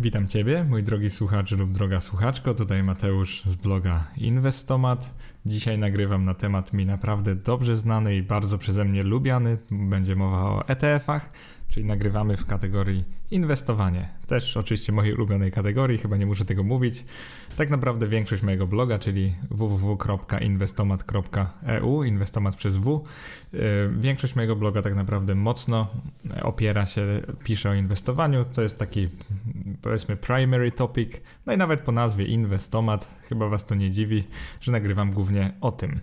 Witam Ciebie, mój drogi słuchacz lub droga słuchaczko. Tutaj Mateusz z bloga Inwestomat. Dzisiaj nagrywam na temat mi naprawdę dobrze znany i bardzo przeze mnie lubiany. Będzie mowa o ETF-ach, czyli nagrywamy w kategorii inwestowanie. Też oczywiście mojej ulubionej kategorii, chyba nie muszę tego mówić. Tak naprawdę większość mojego bloga, czyli www.inwestomat.eu, inwestomat przez W, e, większość mojego bloga tak naprawdę mocno opiera się, pisze o inwestowaniu. To jest taki powiedzmy primary topic, no i nawet po nazwie inwestomat, chyba was to nie dziwi, że nagrywam głównie o tym.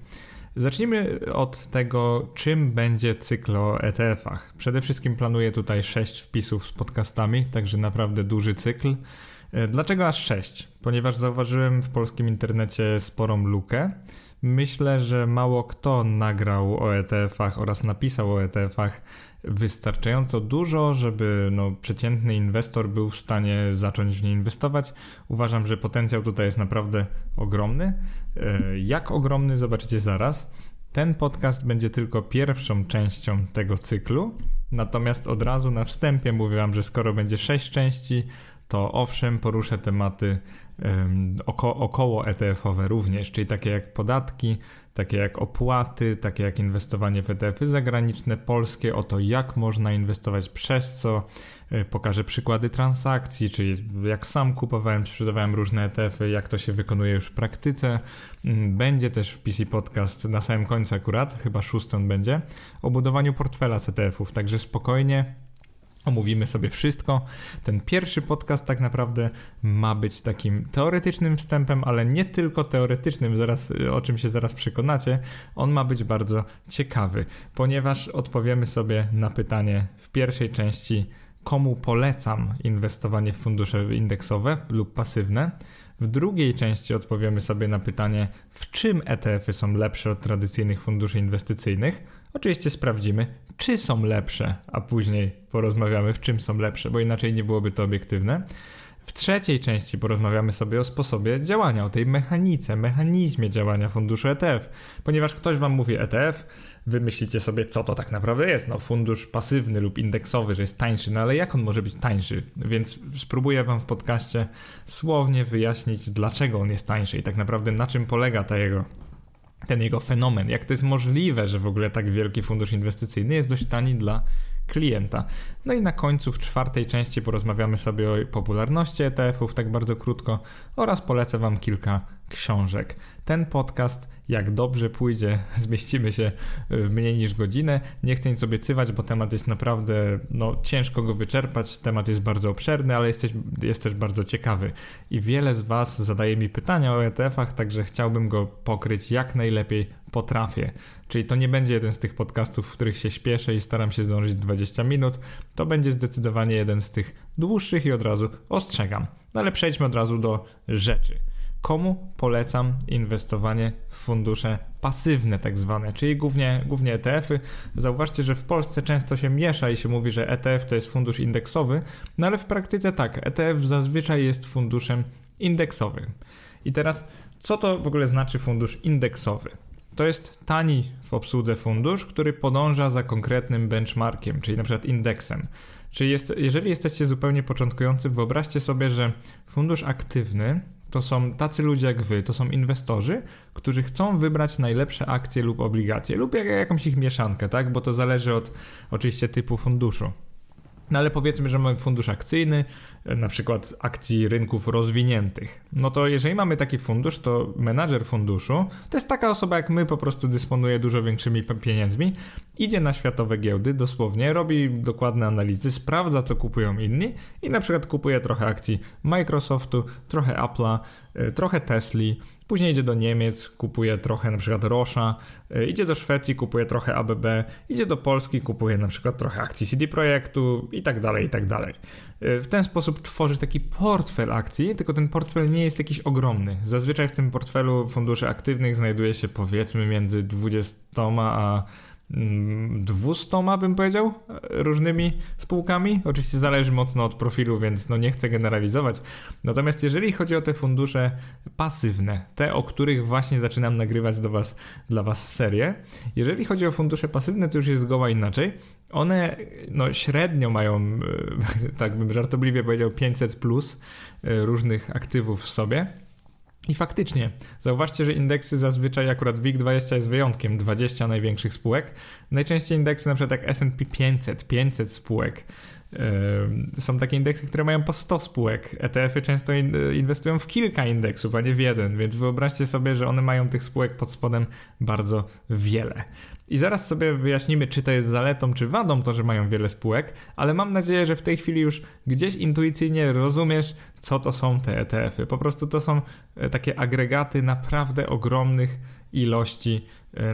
Zacznijmy od tego, czym będzie cykl o ETF-ach. Przede wszystkim planuję tutaj 6 wpisów z podcastami, także naprawdę duży cykl. E, dlaczego aż 6? Ponieważ zauważyłem w polskim internecie sporą lukę. Myślę, że mało kto nagrał o ETF-ach oraz napisał o ETF-ach wystarczająco dużo, żeby no, przeciętny inwestor był w stanie zacząć w nie inwestować. Uważam, że potencjał tutaj jest naprawdę ogromny. E, jak ogromny, zobaczycie zaraz. Ten podcast będzie tylko pierwszą częścią tego cyklu. Natomiast od razu na wstępie mówię Wam, że skoro będzie sześć części, to owszem, poruszę tematy oko około ETF-owe również, czyli takie jak podatki, takie jak opłaty, takie jak inwestowanie w ETF-y zagraniczne, polskie, o to jak można inwestować, przez co e, pokażę przykłady transakcji, czyli jak sam kupowałem, sprzedawałem różne ETF-y, jak to się wykonuje już w praktyce. Mm, będzie też w PC Podcast na samym końcu akurat, chyba szósty on będzie, o budowaniu portfela z ETF-ów, także spokojnie Omówimy sobie wszystko. Ten pierwszy podcast tak naprawdę ma być takim teoretycznym wstępem, ale nie tylko teoretycznym, zaraz, o czym się zaraz przekonacie. On ma być bardzo ciekawy, ponieważ odpowiemy sobie na pytanie w pierwszej części, komu polecam inwestowanie w fundusze indeksowe lub pasywne. W drugiej części odpowiemy sobie na pytanie, w czym ETF-y są lepsze od tradycyjnych funduszy inwestycyjnych. Oczywiście sprawdzimy, czy są lepsze, a później porozmawiamy, w czym są lepsze, bo inaczej nie byłoby to obiektywne. W trzeciej części porozmawiamy sobie o sposobie działania, o tej mechanice, mechanizmie działania funduszu ETF. Ponieważ ktoś Wam mówi ETF, wy myślicie sobie, co to tak naprawdę jest. No, fundusz pasywny lub indeksowy, że jest tańszy, no ale jak on może być tańszy? Więc spróbuję Wam w podcaście słownie wyjaśnić, dlaczego on jest tańszy i tak naprawdę na czym polega ta jego ten jego fenomen, jak to jest możliwe, że w ogóle tak wielki fundusz inwestycyjny jest dość tani dla klienta. No i na końcu w czwartej części porozmawiamy sobie o popularności ETF-ów, tak bardzo krótko, oraz polecę Wam kilka książek. Ten podcast, jak dobrze pójdzie, zmieścimy się w mniej niż godzinę. Nie chcę nic obiecywać, bo temat jest naprawdę, no ciężko go wyczerpać. Temat jest bardzo obszerny, ale jest, jest też bardzo ciekawy. I wiele z Was zadaje mi pytania o ETF-ach, także chciałbym go pokryć jak najlepiej potrafię. Czyli to nie będzie jeden z tych podcastów, w których się śpieszę i staram się zdążyć 20 minut. To będzie zdecydowanie jeden z tych dłuższych i od razu ostrzegam. No ale przejdźmy od razu do rzeczy komu polecam inwestowanie w fundusze pasywne, tak zwane, czyli głównie, głównie ETF-y. Zauważcie, że w Polsce często się miesza i się mówi, że ETF to jest fundusz indeksowy, no ale w praktyce tak, ETF zazwyczaj jest funduszem indeksowym. I teraz, co to w ogóle znaczy fundusz indeksowy? To jest tani w obsłudze fundusz, który podąża za konkretnym benchmarkiem, czyli na przykład indeksem. Czyli jest, jeżeli jesteście zupełnie początkujący, wyobraźcie sobie, że fundusz aktywny to są tacy ludzie jak wy, to są inwestorzy, którzy chcą wybrać najlepsze akcje lub obligacje, lub jakąś ich mieszankę, tak? Bo to zależy od oczywiście typu funduszu. No ale powiedzmy, że mamy fundusz akcyjny, na przykład akcji rynków rozwiniętych. No to jeżeli mamy taki fundusz, to menadżer funduszu to jest taka osoba jak my, po prostu dysponuje dużo większymi pieniędzmi, idzie na światowe giełdy dosłownie, robi dokładne analizy, sprawdza co kupują inni i na przykład kupuje trochę akcji Microsoftu, trochę Apple'a, y, trochę Tesli, Później idzie do Niemiec, kupuje trochę na przykład Rosza, y, idzie do Szwecji, kupuje trochę ABB, idzie do Polski, kupuje na przykład trochę akcji CD Projektu i tak dalej, i tak dalej. Y, w ten sposób tworzy taki portfel akcji, tylko ten portfel nie jest jakiś ogromny. Zazwyczaj w tym portfelu funduszy aktywnych znajduje się powiedzmy między 20 a 200 bym powiedział, różnymi spółkami. Oczywiście zależy mocno od profilu, więc no nie chcę generalizować. Natomiast jeżeli chodzi o te fundusze pasywne, te o których właśnie zaczynam nagrywać do was, dla was serię, jeżeli chodzi o fundusze pasywne, to już jest zgoła inaczej. one no, średnio mają, tak bym żartobliwie powiedział, 500 plus różnych aktywów w sobie. I faktycznie, zauważcie, że indeksy zazwyczaj, akurat WIG20 jest wyjątkiem, 20 największych spółek. Najczęściej indeksy na przykład jak S&P 500, 500 spółek. Są takie indeksy, które mają po 100 spółek. ETF-y często inwestują w kilka indeksów, a nie w jeden, więc wyobraźcie sobie, że one mają tych spółek pod spodem bardzo wiele. I zaraz sobie wyjaśnimy, czy to jest zaletą, czy wadą to, że mają wiele spółek, ale mam nadzieję, że w tej chwili już gdzieś intuicyjnie rozumiesz, co to są te ETF-y. Po prostu to są e, takie agregaty naprawdę ogromnych ilości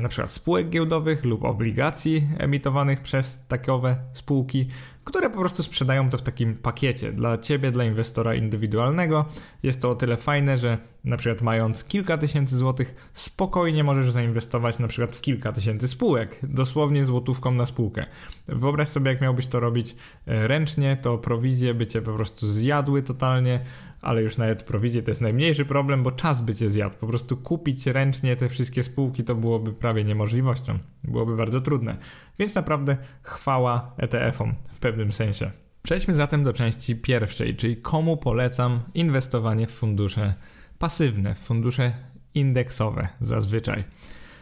na przykład spółek giełdowych lub obligacji emitowanych przez takowe spółki, które po prostu sprzedają to w takim pakiecie. Dla ciebie, dla inwestora indywidualnego jest to o tyle fajne, że na przykład mając kilka tysięcy złotych, spokojnie możesz zainwestować na przykład w kilka tysięcy spółek, dosłownie złotówką na spółkę. Wyobraź sobie, jak miałbyś to robić e, ręcznie, to prowizje by cię po prostu zjadły totalnie, ale już nawet prowizje to jest najmniejszy problem, bo czas by cię zjadł. Po prostu kupić ręcznie te wszystkie spółki to byłoby prawie niemożliwością. Byłoby bardzo trudne. Więc naprawdę chwała ETF-om w pewnym sensie. Przejdźmy zatem do części pierwszej, czyli komu polecam inwestowanie w fundusze pasywne, w fundusze indeksowe zazwyczaj.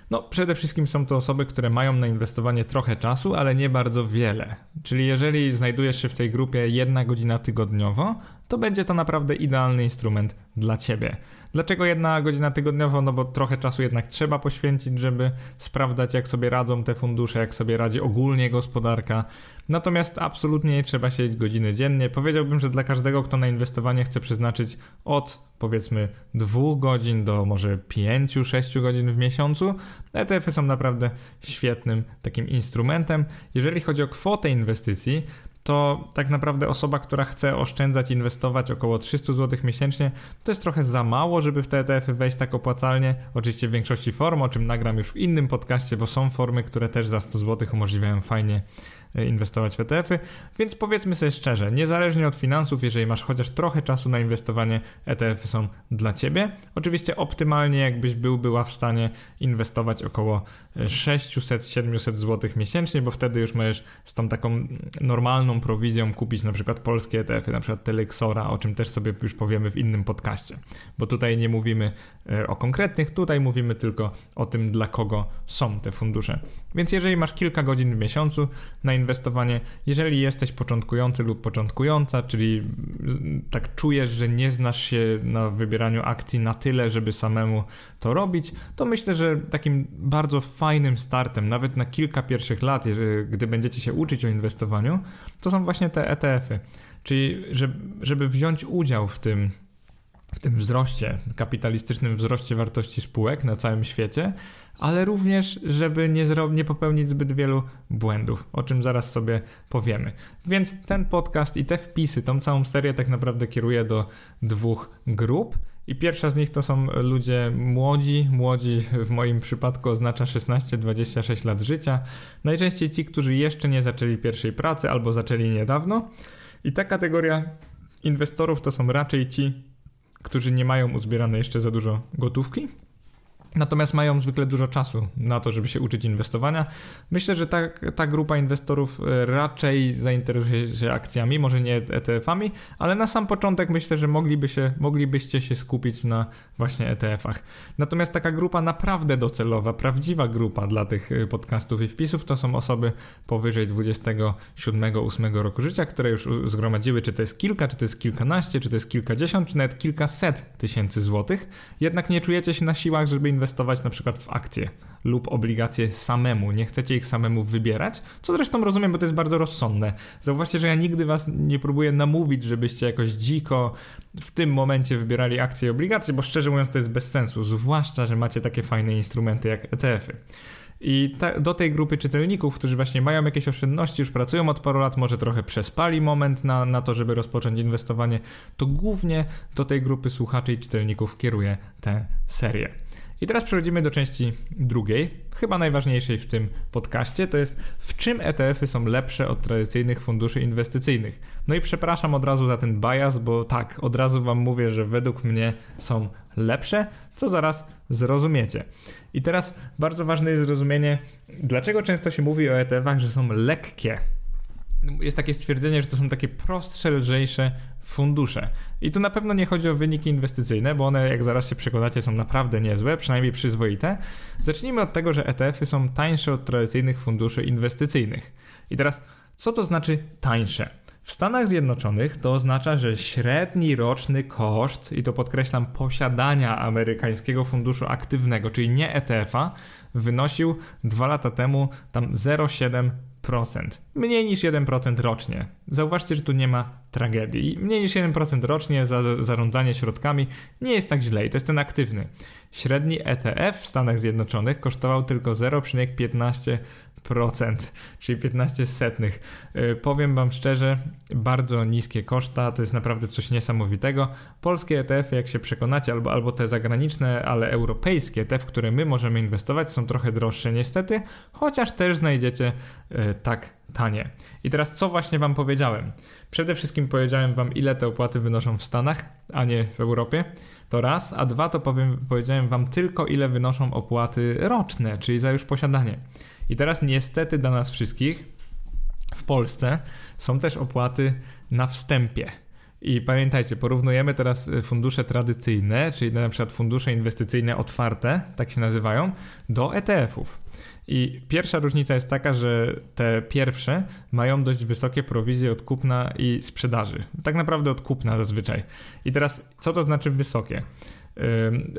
No, przede wszystkim są to osoby, które mają na inwestowanie trochę czasu, ale nie bardzo wiele. Czyli jeżeli znajdujesz się w tej grupie jedna godzina tygodniowo, to będzie to naprawdę idealny instrument dla ciebie. Dlaczego jedna godzina tygodniowo? No bo trochę czasu jednak trzeba poświęcić, żeby sprawdzać, jak sobie radzą te fundusze, jak sobie radzi ogólnie gospodarka. Natomiast absolutnie nie trzeba siedzieć godziny dziennie. Powiedziałbym, że dla każdego, kto na inwestowanie chce przeznaczyć od powiedzmy dwóch godzin do może pięciu, sześciu godzin w miesiącu, ETF-y są naprawdę świetnym takim instrumentem. Jeżeli chodzi o kwotę inwestycji, to tak naprawdę osoba, która chce oszczędzać, inwestować około 300 zł miesięcznie, to jest trochę za mało, żeby w te ETF-y wejść tak opłacalnie. Oczywiście w większości form, o czym nagram już w innym podcaście, bo są formy, które też za 100 zł umożliwiają fajnie E, inwestować w ETF-y, więc powiedzmy sobie szczerze, niezależnie od finansów, jeżeli masz chociaż trochę czasu na inwestowanie, ETF-y są dla Ciebie. Oczywiście optymalnie jakbyś był, była w stanie inwestować około 600-700 zł miesięcznie, bo wtedy już możesz z tą taką normalną prowizją kupić na przykład polskie ETF-y, na przykład Telexora, o czym też sobie już powiemy w innym podcaście, bo tutaj nie mówimy e, o konkretnych, tutaj mówimy tylko o tym, dla kogo są te fundusze. Więc jeżeli masz kilka godzin w miesiącu na inwestowanie, jeżeli jesteś początkujący lub początkująca, czyli tak czujesz, że nie znasz się na wybieraniu akcji na tyle, żeby samemu to robić, to myślę, że takim bardzo fajnym startem, nawet na kilka pierwszych lat, gdy będziecie się uczyć o inwestowaniu, to są właśnie te ETF-y. Czyli żeby wziąć udział w tym w tym wzroście, kapitalistycznym wzroście wartości spółek na całym świecie, ale również, żeby nie, nie popełnić zbyt wielu błędów, o czym zaraz sobie powiemy. Więc ten podcast i te wpisy, tą całą serię tak naprawdę kieruję do dwóch grup. I pierwsza z nich to są ludzie młodzi. Młodzi w moim przypadku oznacza 16-26 lat życia. Najczęściej ci, którzy jeszcze nie zaczęli pierwszej pracy albo zaczęli niedawno. I ta kategoria inwestorów to są raczej ci, którzy nie mają uzbierane jeszcze za dużo gotówki, Natomiast mają zwykle dużo czasu na to, żeby się uczyć inwestowania. Myślę, że ta, ta grupa inwestorów e, raczej zainteresuje się akcjami, może nie ETF-ami, ale na sam początek myślę, że mogliby się, moglibyście się skupić na właśnie ETF-ach. Natomiast taka grupa naprawdę docelowa, prawdziwa grupa dla tych e, podcastów i wpisów to są osoby powyżej 27-8 roku życia, które już zgromadziły, czy to jest kilka, czy to jest kilkanaście, czy to jest kilkadziesiąt, czy nawet kilkaset tysięcy złotych. Jednak nie czujecie się na siłach, żeby inwestować inwestować na przykład w akcje lub obligacje samemu, nie chcecie ich samemu wybierać, co zresztą rozumiem, bo to jest bardzo rozsądne. Zauważcie, że ja nigdy was nie próbuję namówić, żebyście jakoś dziko w tym momencie wybierali akcje i obligacje, bo szczerze mówiąc to jest bez sensu, zwłaszcza, że macie takie fajne instrumenty jak ETF-y. I ta, do tej grupy czytelników, którzy właśnie mają jakieś oszczędności, już pracują od paru lat, może trochę przespali moment na, na to, żeby rozpocząć inwestowanie, to głównie do tej grupy słuchaczy i czytelników kieruję tę serię. I teraz przechodzimy do części drugiej, chyba najważniejszej w tym podcaście, to jest w czym ETF-y są lepsze od tradycyjnych funduszy inwestycyjnych. No i przepraszam od razu za ten bias, bo tak, od razu wam mówię, że według mnie są lepsze, co zaraz zrozumiecie. I teraz bardzo ważne jest zrozumienie, dlaczego często się mówi o ETF-ach, że są lekkie jest takie stwierdzenie, że to są takie prostsze, lżejsze fundusze. I tu na pewno nie chodzi o wyniki inwestycyjne, bo one, jak zaraz się przekonacie, są naprawdę niezłe, przynajmniej przyzwoite. Zacznijmy od tego, że ETF-y są tańsze od tradycyjnych funduszy inwestycyjnych. I teraz, co to znaczy tańsze? W Stanach Zjednoczonych to oznacza, że średni roczny koszt, i to podkreślam, posiadania amerykańskiego funduszu aktywnego, czyli nie ETF-a, wynosił dwa lata temu tam 0,7 Mniej niż 1% rocznie. Zauważcie, że tu nie ma tragedii. Mniej niż 1% rocznie za zarządzanie środkami nie jest tak źle i to jest ten aktywny. Średni ETF w Stanach Zjednoczonych kosztował tylko 0,15 czyli 15 setnych. Y, powiem Wam szczerze, bardzo niskie koszta, to jest naprawdę coś niesamowitego. Polskie ETF, jak się przekonacie, albo, albo te zagraniczne, ale europejskie, te, w które my możemy inwestować, są trochę droższe niestety, chociaż też znajdziecie y, tak tanie. I teraz co właśnie Wam powiedziałem? Przede wszystkim powiedziałem Wam, ile te opłaty wynoszą w Stanach, a nie w Europie. To raz, a dwa to powiem, powiedziałem Wam tylko, ile wynoszą opłaty roczne, czyli za już posiadanie. I teraz niestety dla nas wszystkich w Polsce są też opłaty na wstępie. I pamiętajcie, porównujemy teraz y, fundusze tradycyjne, czyli na przykład fundusze inwestycyjne otwarte, tak się nazywają, do ETF-ów. I pierwsza różnica jest taka, że te pierwsze mają dość wysokie prowizje od kupna i sprzedaży. Tak naprawdę od kupna zazwyczaj. I teraz, co to znaczy wysokie?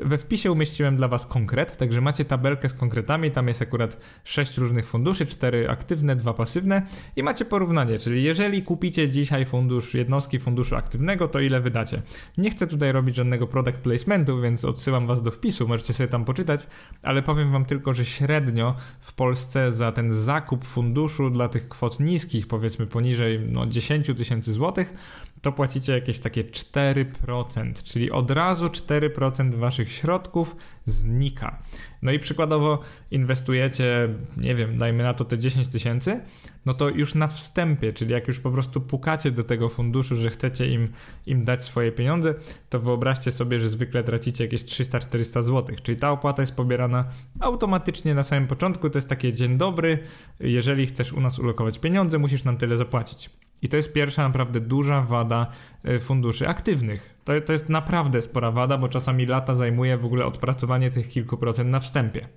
We wpisie umieściłem dla Was konkret, także macie tabelkę z konkretami. Tam jest akurat 6 różnych funduszy, 4 aktywne, 2 pasywne i macie porównanie, czyli jeżeli kupicie dzisiaj fundusz jednostki funduszu aktywnego, to ile wydacie. Nie chcę tutaj robić żadnego product placementu, więc odsyłam Was do wpisu, możecie sobie tam poczytać, ale powiem Wam tylko, że średnio w Polsce za ten zakup funduszu dla tych kwot niskich, powiedzmy poniżej no, 10 tysięcy złotych, to płacicie jakieś takie 4%, czyli od razu 4% waszych środków znika. No i przykładowo inwestujecie, nie wiem, dajmy na to te 10 tysięcy, no to już na wstępie, czyli jak już po prostu pukacie do tego funduszu, że chcecie im, im dać swoje pieniądze, to wyobraźcie sobie, że zwykle tracicie jakieś 300-400 zł, czyli ta opłata jest pobierana automatycznie na samym początku, to jest takie dzień dobry, jeżeli chcesz u nas ulokować pieniądze, musisz nam tyle zapłacić. I to jest pierwsza naprawdę duża wada y, funduszy aktywnych. To, to jest naprawdę spora wada, bo czasami lata zajmuje w ogóle odpracowanie tych kilku procent na wstępie.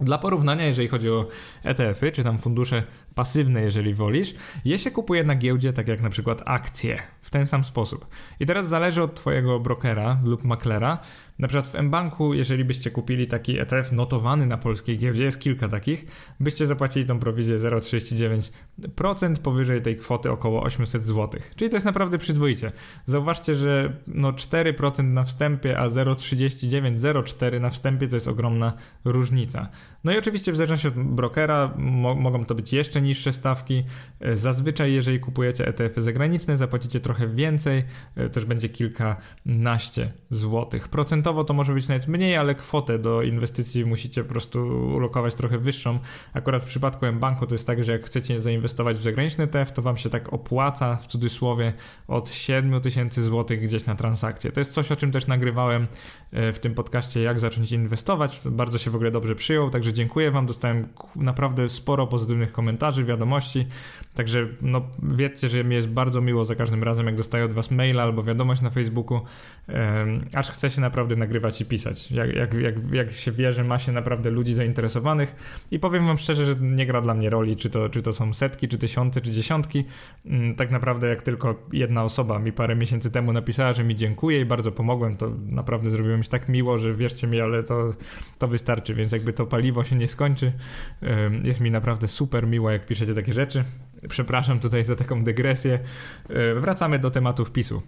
Dla porównania, jeżeli chodzi o ETF-y, czy tam fundusze pasywne, jeżeli wolisz, je się kupuje na giełdzie, tak jak na przykład akcje, w ten sam sposób. I teraz zależy od Twojego brokera lub maklera, na przykład w mBanku, jeżeli byście kupili taki ETF notowany na polskiej giełdzie, jest kilka takich, byście zapłacili tą prowizję 0,39% powyżej tej kwoty około 800 zł. Czyli to jest naprawdę przyzwoicie. Zauważcie, że no 4% na wstępie, a 0,39, 0,4 na wstępie to jest ogromna różnica. No i oczywiście w zależności od brokera mo mogą to być jeszcze niższe stawki. Zazwyczaj jeżeli kupujecie ETF-y zagraniczne zapłacicie trochę więcej, też będzie kilkanaście złotych. Procentowo procentowo to może być nawet mniej, ale kwotę do inwestycji musicie po prostu ulokować trochę wyższą. Akurat w przypadku M-Banku to jest tak, że jak chcecie zainwestować w zagraniczny ETF, to wam się tak opłaca w cudzysłowie od 7 tysięcy złotych gdzieś na transakcję. To jest coś, o czym też nagrywałem e, w tym podcaście, jak zacząć inwestować. Bardzo się w ogóle dobrze przyjął, także dziękuję wam. Dostałem naprawdę sporo pozytywnych komentarzy, wiadomości. Także no, wiedzcie, że mi jest bardzo miło za każdym razem, jak dostaję od Was maila albo wiadomość na Facebooku, aż chce się naprawdę nagrywać i pisać. Jak, jak, jak, jak się wie, że ma się naprawdę ludzi zainteresowanych i powiem Wam szczerze, że nie gra dla mnie roli, czy to, czy to są setki, czy tysiące, czy dziesiątki. Um, tak naprawdę jak tylko jedna osoba mi parę miesięcy temu napisała, że mi dziękuję i bardzo pomogłem, to naprawdę zrobiło mi się tak miło, że wierzcie mi, ale to, to wystarczy, więc jakby to paliwo się nie skończy, jest mi naprawdę super miło, jak piszecie takie rzeczy. Przepraszam tutaj za taką dygresję. E, wracamy do tematu wpisu.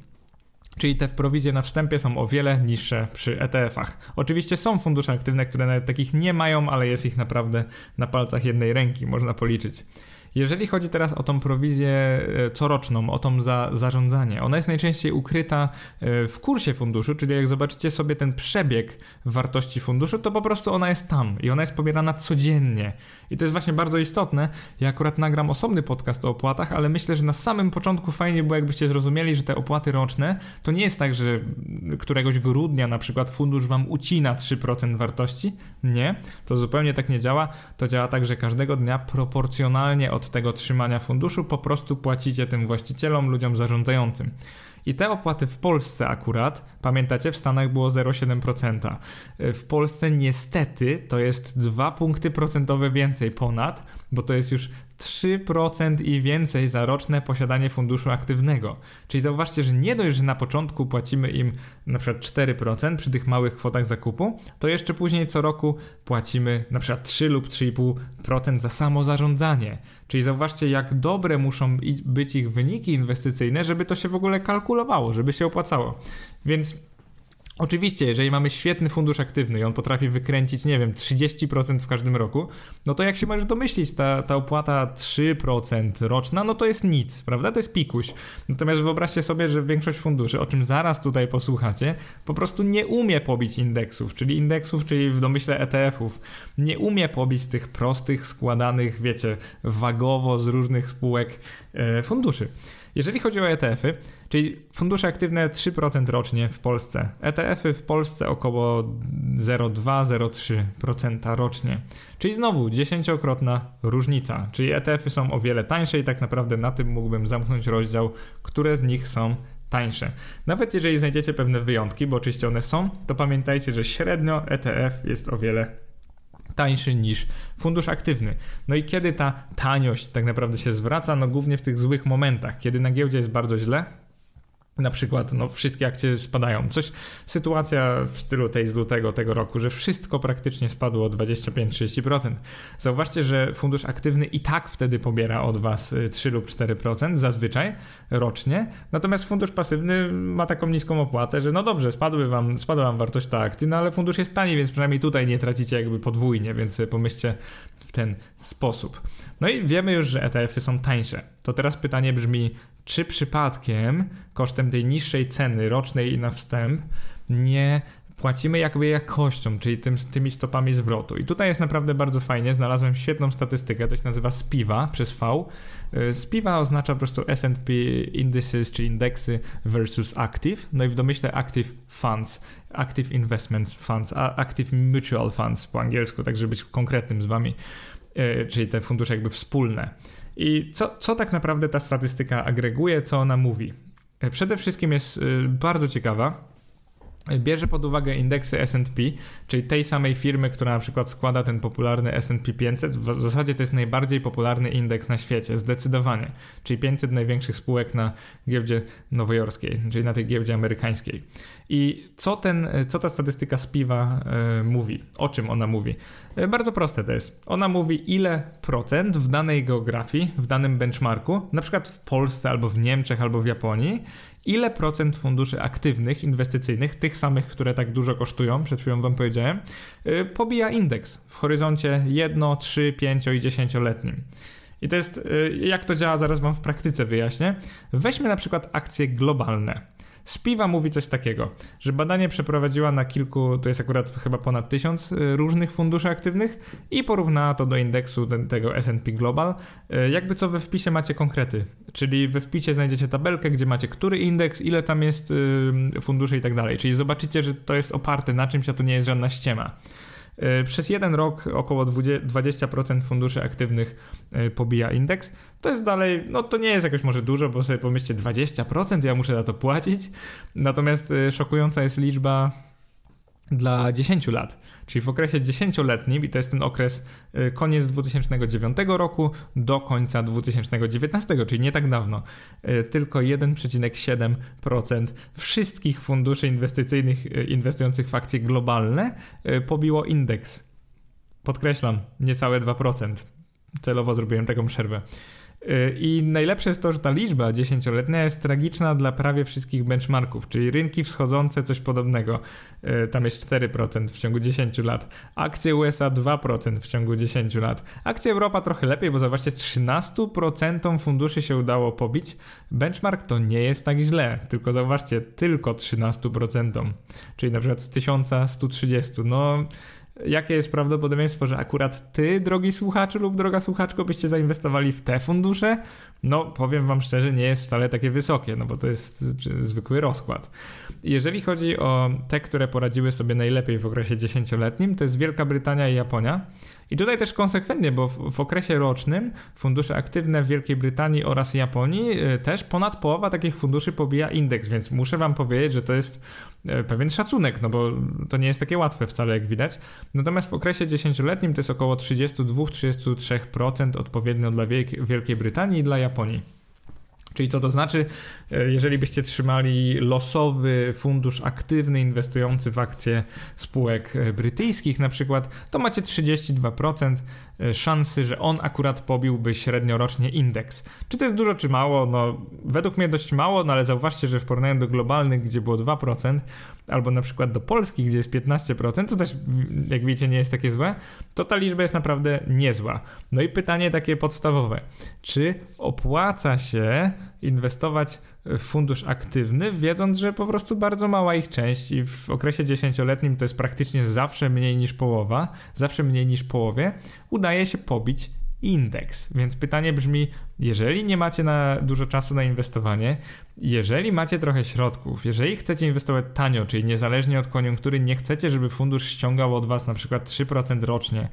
Czyli te prowizje na wstępie są o wiele niższe przy ETF-ach. Oczywiście są fundusze aktywne, które nawet takich nie mają, ale jest ich naprawdę na palcach jednej ręki, można policzyć. Jeżeli chodzi teraz o tą prowizję e, coroczną, o tą za zarządzanie, ona jest najczęściej ukryta e, w kursie funduszu, czyli jak zobaczycie sobie ten przebieg wartości funduszu, to po prostu ona jest tam i ona jest pobierana codziennie. I to jest właśnie bardzo istotne. Ja akurat nagram osobny podcast o opłatach, ale myślę, że na samym początku fajnie było, jakbyście zrozumieli, że te opłaty roczne to nie jest tak, że któregoś grudnia na przykład fundusz wam ucina 3% wartości. Nie, to zupełnie tak nie działa. To działa tak, że każdego dnia proporcjonalnie od tego trzymania funduszu po prostu płacicie tym właścicielom, ludziom zarządzającym. I te opłaty w Polsce akurat, pamiętacie, w Stanach było 0,7%. W Polsce niestety to jest 2 punkty procentowe więcej ponad, bo to jest już 3% i więcej za roczne posiadanie funduszu aktywnego. Czyli zauważcie, że nie dość, że na początku płacimy im na przykład 4% przy tych małych kwotach zakupu, to jeszcze później co roku płacimy na przykład 3 lub 3,5% za samo zarządzanie. Czyli zauważcie, jak dobre muszą być ich wyniki inwestycyjne, żeby to się w ogóle kalkulowało, żeby się opłacało. Więc Oczywiście, jeżeli mamy świetny fundusz aktywny i on potrafi wykręcić, nie wiem, 30% w każdym roku, no to jak się możesz domyślić, ta, ta opłata 3% roczna, no to jest nic, prawda? To jest pikuś. Natomiast wyobraźcie sobie, że większość funduszy, o czym zaraz tutaj posłuchacie, po prostu nie umie pobić indeksów, czyli indeksów, czyli w domyśle ETF-ów. Nie umie pobić tych prostych, składanych, wiecie, wagowo z różnych spółek e, funduszy. Jeżeli chodzi o ETF-y, czyli fundusze aktywne 3% rocznie w Polsce, ETF-y w Polsce około 0,2-0,3% rocznie. Czyli znowu dziesięciokrotna różnica, czyli ETF-y są o wiele tańsze i tak naprawdę na tym mógłbym zamknąć rozdział, które z nich są tańsze. Nawet jeżeli znajdziecie pewne wyjątki, bo oczywiście one są, to pamiętajcie, że średnio ETF jest o wiele tańszy niż fundusz aktywny. No i kiedy ta taniość tak naprawdę się zwraca? No głównie w tych złych momentach, kiedy na giełdzie jest bardzo źle, na przykład no, wszystkie akcje spadają. Coś, sytuacja w stylu tej z lutego tego roku, że wszystko praktycznie spadło o 25-30%. Zauważcie, że fundusz aktywny i tak wtedy pobiera od Was 3 y, lub 4% zazwyczaj rocznie, natomiast fundusz pasywny ma taką niską opłatę, że no dobrze, spadły wam, spadła Wam wartość ta akcji, no ale fundusz jest tani, więc przynajmniej tutaj nie tracicie jakby podwójnie, więc pomyślcie w ten sposób. No i wiemy już, że ETF-y są tańsze. To teraz pytanie brzmi, czy przypadkiem kosztem tej niższej ceny rocznej na wstęp nie płacimy jakby jakością, czyli tym, tymi stopami zwrotu. I tutaj jest naprawdę bardzo fajnie, znalazłem świetną statystykę, to się nazywa SPIVA przez V. Y, SPIVA oznacza po prostu S&P Indices, czy indeksy versus Active, no i w domyśle Active Funds, Active Investments Funds, Active Mutual Funds po angielsku, tak żeby być konkretnym z wami, y, czyli te fundusze jakby wspólne. I co, co tak naprawdę ta statystyka agreguje, co ona mówi? E, przede wszystkim jest e, bardzo ciekawa. Bierze pod uwagę indeksy SP, czyli tej samej firmy, która na przykład składa ten popularny SP 500. W zasadzie to jest najbardziej popularny indeks na świecie, zdecydowanie. Czyli 500 największych spółek na giełdzie nowojorskiej, czyli na tej giełdzie amerykańskiej. I co, ten, co ta statystyka z piwa e, mówi? O czym ona mówi? E, bardzo proste to jest. Ona mówi, ile procent w danej geografii, w danym benchmarku, na przykład w Polsce, albo w Niemczech, albo w Japonii, ile procent funduszy aktywnych, inwestycyjnych, tych samych, które tak dużo kosztują, przed chwilą wam powiedziałem, e, pobija indeks w horyzoncie 1, 3, 5 i 10-letnim. I to jest, jak to działa, zaraz wam w praktyce wyjaśnię. Weźmy na przykład akcje globalne. Spiwa mówi coś takiego, że badanie przeprowadziła na kilku, to jest akurat chyba ponad tysiąc y, różnych funduszy aktywnych i porównała to do indeksu ten, tego S&P Global. Y, jakby co we wpisie macie konkrety, czyli we wpisie znajdziecie tabelkę, gdzie macie który indeks, ile tam jest funduszy i tak dalej. Czyli zobaczycie, że to jest oparte na czymś, a to nie jest żadna ściema. E, przez jeden rok około 20% funduszy aktywnych e, pobija indeks. To jest dalej, no to nie jest jakoś może dużo, bo sobie pomyślcie 20%, ja muszę za to płacić. Natomiast e, szokująca jest liczba dla 10 lat, czyli w okresie 10-letnim, i to jest ten okres y, koniec 2009 roku do końca 2019, czyli nie tak dawno, y, tylko 1,7% wszystkich funduszy inwestycyjnych y, inwestujących w akcje globalne pobiło indeks. Podkreślam, niecałe 2%. Celowo zrobiłem taką przerwę. Y, I najlepsze jest to, że ta liczba dziesięcioletnia jest tragiczna dla prawie wszystkich benchmarków, czyli rynki wschodzące coś podobnego. Y, tam jest 4% w ciągu 10 lat. Akcje USA 2% w ciągu 10 lat. Akcje Europa trochę lepiej, bo zobaczcie, 13% funduszy się udało pobić. Benchmark to nie jest tak źle, tylko zauważcie, tylko 13%. Czyli na przykład z 1130. No jakie jest prawdopodobieństwo, że akurat ty, drogi słuchaczu lub droga słuchaczko, byście zainwestowali w te fundusze? No, powiem wam szczerze, nie jest wcale takie wysokie, no bo to jest zwykły rozkład. Jeżeli chodzi o te, które poradziły sobie najlepiej w okresie dziesięcioletnim, to jest Wielka Brytania i Japonia. I tutaj też konsekwentnie, bo w, w, okresie rocznym fundusze aktywne w Wielkiej Brytanii oraz Japonii y, też ponad połowa takich funduszy pobija indeks, więc muszę wam powiedzieć, że to jest pewien szacunek, no bo to nie jest takie łatwe wcale, jak widać. Natomiast w okresie dziesięcioletnim to jest około 32-33% odpowiednio dla Wielkiej Brytanii i dla Japonii. Czyli co to znaczy, e, jeżeli byście trzymali losowy fundusz aktywny inwestujący w akcje spółek e, brytyjskich na przykład, to macie 32% e, szansy, że on akurat pobiłby średniorocznie indeks. Czy to jest dużo, czy mało? No, według mnie dość mało, no ale zauważcie, że w porównaniu do globalnych, gdzie było 2%, albo na przykład do Polski, gdzie jest 15%, co też jak widzicie nie jest takie złe, to ta liczba jest naprawdę niezła. No i pytanie takie podstawowe. Czy opłaca się inwestować w fundusz aktywny, wiedząc, że po prostu bardzo mała ich część i w okresie dziesięcioletnim to jest praktycznie zawsze mniej niż połowa, zawsze mniej niż połowie, udaje się pobić indeks. Więc pytanie brzmi, jeżeli nie macie na dużo czasu na inwestowanie, jeżeli macie trochę środków, jeżeli chcecie inwestować tanio, czyli niezależnie od koniunktury, nie chcecie, żeby fundusz ściągał od was na przykład 3% rocznie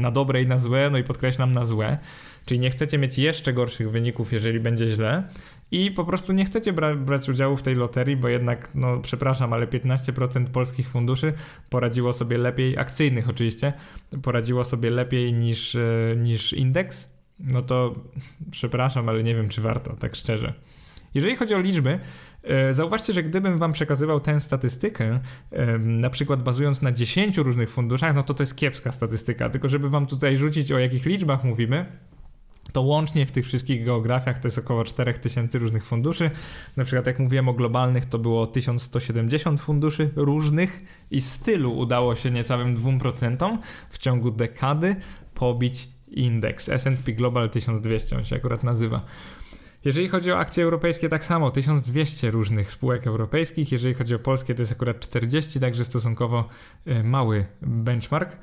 na dobre i na złe, no i podkreślam na złe, czyli nie chcecie mieć jeszcze gorszych wyników, jeżeli będzie źle, i po prostu nie chcecie bra brać udziału w tej loterii, bo jednak, no przepraszam, ale 15% polskich funduszy poradziło sobie lepiej, akcyjnych oczywiście, poradziło sobie lepiej niż, e, niż indeks, no to przepraszam, ale nie wiem, czy warto, tak szczerze. Jeżeli chodzi o liczby, e, Zauważcie, że gdybym Wam przekazywał tę statystykę, na przykład bazując na 10 różnych funduszach, no to to jest kiepska statystyka. Tylko żeby Wam tutaj rzucić o jakich liczbach mówimy, to łącznie w tych wszystkich geografiach to jest około 4000 różnych funduszy. Na przykład jak mówiłem o globalnych, to było 1170 funduszy różnych i stylu udało się niecałym 2% w ciągu dekady pobić indeks S&P Global 1200, on się akurat nazywa. Jeżeli chodzi o akcje europejskie, tak samo 1200 różnych spółek europejskich. Jeżeli chodzi o polskie, to jest akurat 40, także stosunkowo e, mały benchmark.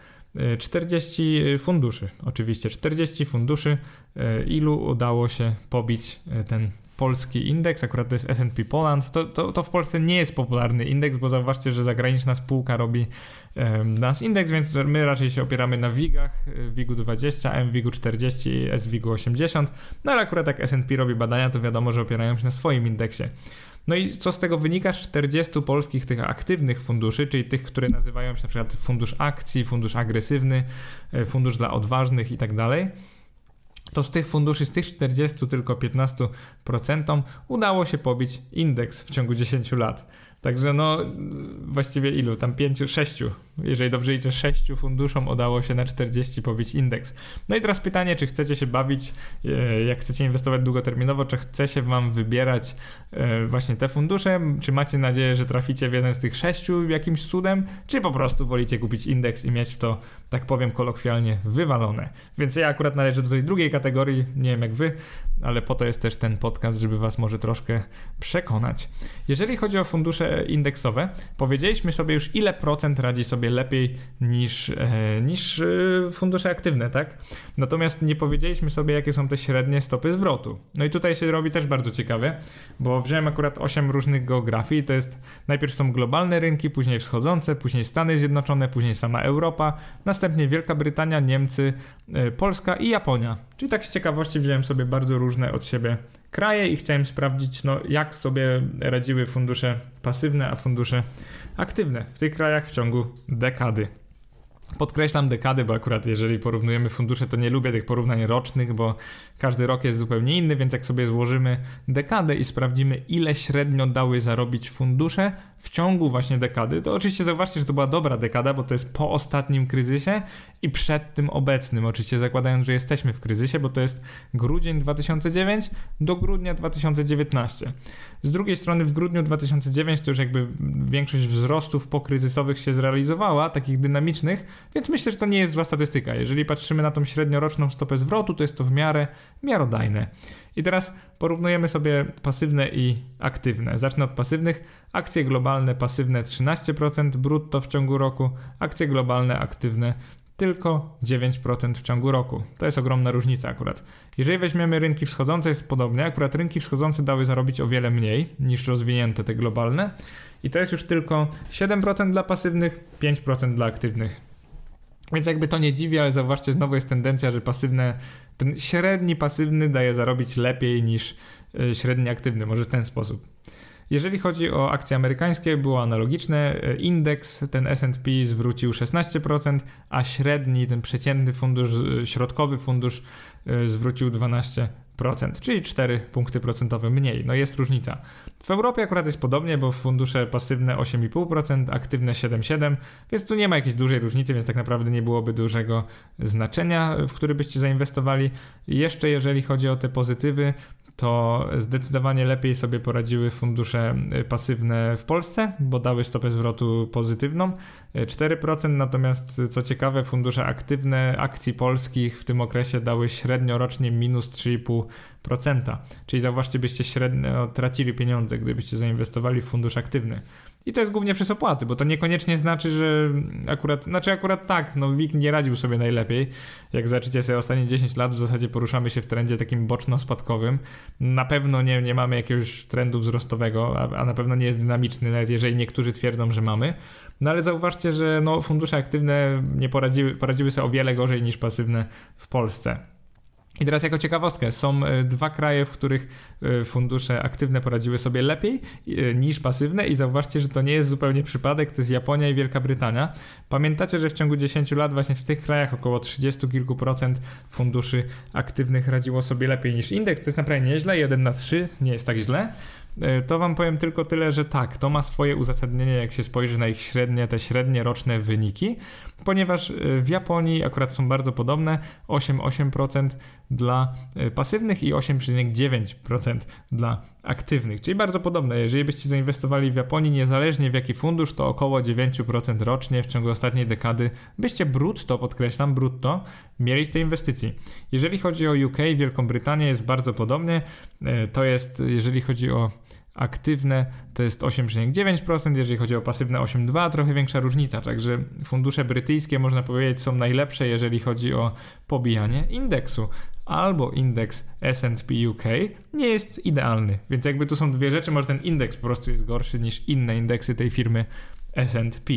40 e, funduszy, oczywiście 40 funduszy, e, ilu udało się pobić e, ten polski indeks, akurat to jest S&P Poland, to, to, to, w Polsce nie jest popularny indeks, bo zauważcie, że zagraniczna spółka robi um, nas indeks, więc my raczej się opieramy na WIG-ach, WIG-u 20, MWIG-u 40, SWIG-u 80, no ale akurat jak S&P robi badania, to wiadomo, że opierają się na swoim indeksie. No i co z tego wynika? 40 polskich tych aktywnych funduszy, czyli tych, które nazywają się na przykład fundusz akcji, fundusz agresywny, e, fundusz dla odważnych i tak dalej to z tych funduszy, z tych 40 tylko 15% udało się pobić indeks w ciągu 10 lat. Także no właściwie ilu? Tam 5, 6. Jeżeli dobrze idzie 6 funduszom udało się na 40 pobić indeks. No i teraz pytanie, czy chcecie się bawić, e, jak chcecie inwestować długoterminowo, czy chce się wam wybierać e, właśnie te fundusze, czy macie nadzieję, że traficie w jeden z tych 6 jakimś cudem, czy po prostu wolicie kupić indeks i mieć to, tak powiem kolokwialnie, wywalone. Więc ja akurat należę do tej drugiej kategorii, nie wiem jak wy, ale po to jest też ten podcast, żeby was może troszkę przekonać. Jeżeli chodzi o fundusze indeksowe, powiedzieliśmy sobie już ile procent radzi sobie lepiej niż, e, niż e, fundusze aktywne, tak? Natomiast nie powiedzieliśmy sobie jakie są te średnie stopy zwrotu. No i tutaj się robi też bardzo ciekawe, bo wziąłem akurat 8 różnych geografii, to jest najpierw są globalne rynki, później wschodzące, później Stany Zjednoczone, później sama Europa, następnie Wielka Brytania, Niemcy, e, Polska i Japonia. Czyli tak z ciekawości wziąłem sobie bardzo różne od siebie kraje i chciałem sprawdzić, no, jak sobie radziły fundusze pasywne, a fundusze aktywne w tych krajach w ciągu dekady. Podkreślam dekady, bo akurat jeżeli porównujemy fundusze, to nie lubię tych porównań rocznych, bo każdy rok jest zupełnie inny, więc jak sobie złożymy dekadę i sprawdzimy, ile średnio dały zarobić fundusze w ciągu właśnie dekady, to oczywiście zauważcie, że to była dobra dekada, bo to jest po ostatnim kryzysie i przed tym obecnym, oczywiście zakładając, że jesteśmy w kryzysie, bo to jest grudzień 2009 do grudnia 2019. Z drugiej strony w grudniu 2009 to już jakby większość wzrostów pokryzysowych się zrealizowała, takich dynamicznych, więc myślę, że to nie jest zła statystyka. Jeżeli patrzymy na tą średnioroczną stopę zwrotu, to jest to w miarę miarodajne. I teraz porównujemy sobie pasywne i aktywne. Zacznę od pasywnych. Akcje globalne pasywne 13% brutto w ciągu roku, akcje globalne aktywne tylko 9% w ciągu roku. To jest ogromna różnica akurat. Jeżeli weźmiemy rynki wschodzące, jest podobnie. Akurat rynki wschodzące dały zarobić o wiele mniej niż rozwinięte te globalne. I to jest już tylko 7% dla pasywnych, 5% dla aktywnych. Więc jakby to nie dziwi, ale zauważcie, znowu jest tendencja, że pasywne, ten średni pasywny daje zarobić lepiej niż e, średni aktywny, może w ten sposób. Jeżeli chodzi o akcje amerykańskie, było analogiczne. E, indeks, ten SP zwrócił 16%, a średni, ten przeciętny fundusz, e, środkowy fundusz zwrócił 12% czyli 4 punkty procentowe mniej. No jest różnica. W Europie akurat jest podobnie, bo fundusze pasywne 8,5%, aktywne 7,7%, więc tu nie ma jakiejś dużej różnicy, więc tak naprawdę nie byłoby dużego znaczenia, w który byście zainwestowali. Jeszcze jeżeli chodzi o te pozytywy, to zdecydowanie lepiej sobie poradziły fundusze y, pasywne w Polsce, bo dały stopę zwrotu pozytywną 4%, y, natomiast y, co ciekawe, fundusze aktywne akcji polskich w tym okresie dały średnio rocznie minus 3,5%. Czyli zauważcie, byście średnio tracili pieniądze, gdybyście zainwestowali w fundusz aktywny. I to jest głównie przez opłaty, bo to niekoniecznie znaczy, że akurat, znaczy akurat tak, no WIG nie radził sobie najlepiej. Jak zobaczycie sobie ostatnie 10 lat, w zasadzie poruszamy się w trendzie takim boczno-spadkowym. Na pewno nie, nie mamy jakiegoś trendu wzrostowego, a, a na pewno nie jest dynamiczny, nawet jeżeli niektórzy twierdzą, że mamy. No ale zauważcie, że no, fundusze aktywne nie poradziły, poradziły sobie o wiele gorzej niż pasywne w Polsce. I teraz jako ciekawostkę, są e, dwa kraje, w których e, fundusze aktywne poradziły sobie lepiej e, niż pasywne i zauważcie, że to nie jest zupełnie przypadek, to jest Japonia i Wielka Brytania. Pamiętacie, że w ciągu 10 lat właśnie w tych krajach około 30 kilku procent funduszy aktywnych radziło sobie lepiej niż indeks, to jest naprawdę nieźle, 1 na 3 nie jest tak źle. To wam powiem tylko tyle, że tak, to ma swoje uzasadnienie, jak się spojrzy na ich średnie, te średnie roczne wyniki, ponieważ e, w Japonii akurat są bardzo podobne, 8,8% dla e, pasywnych i 8,9% dla aktywnych, czyli bardzo podobne. Jeżeli byście zainwestowali w Japonii, niezależnie w jaki fundusz, to około 9% rocznie w ciągu ostatniej dekady byście brutto, podkreślam, brutto, mieli z tej inwestycji. Jeżeli chodzi o UK, Wielką Brytanię jest bardzo podobnie. To jest, jeżeli chodzi o aktywne to jest 8,9%, jeżeli chodzi o pasywne 8,2%, trochę większa różnica, także fundusze brytyjskie można powiedzieć są najlepsze, jeżeli chodzi o pobijanie indeksu. Albo indeks S&P UK nie jest idealny, więc jakby tu są dwie rzeczy, może ten indeks po prostu jest gorszy niż inne indeksy tej firmy S&P.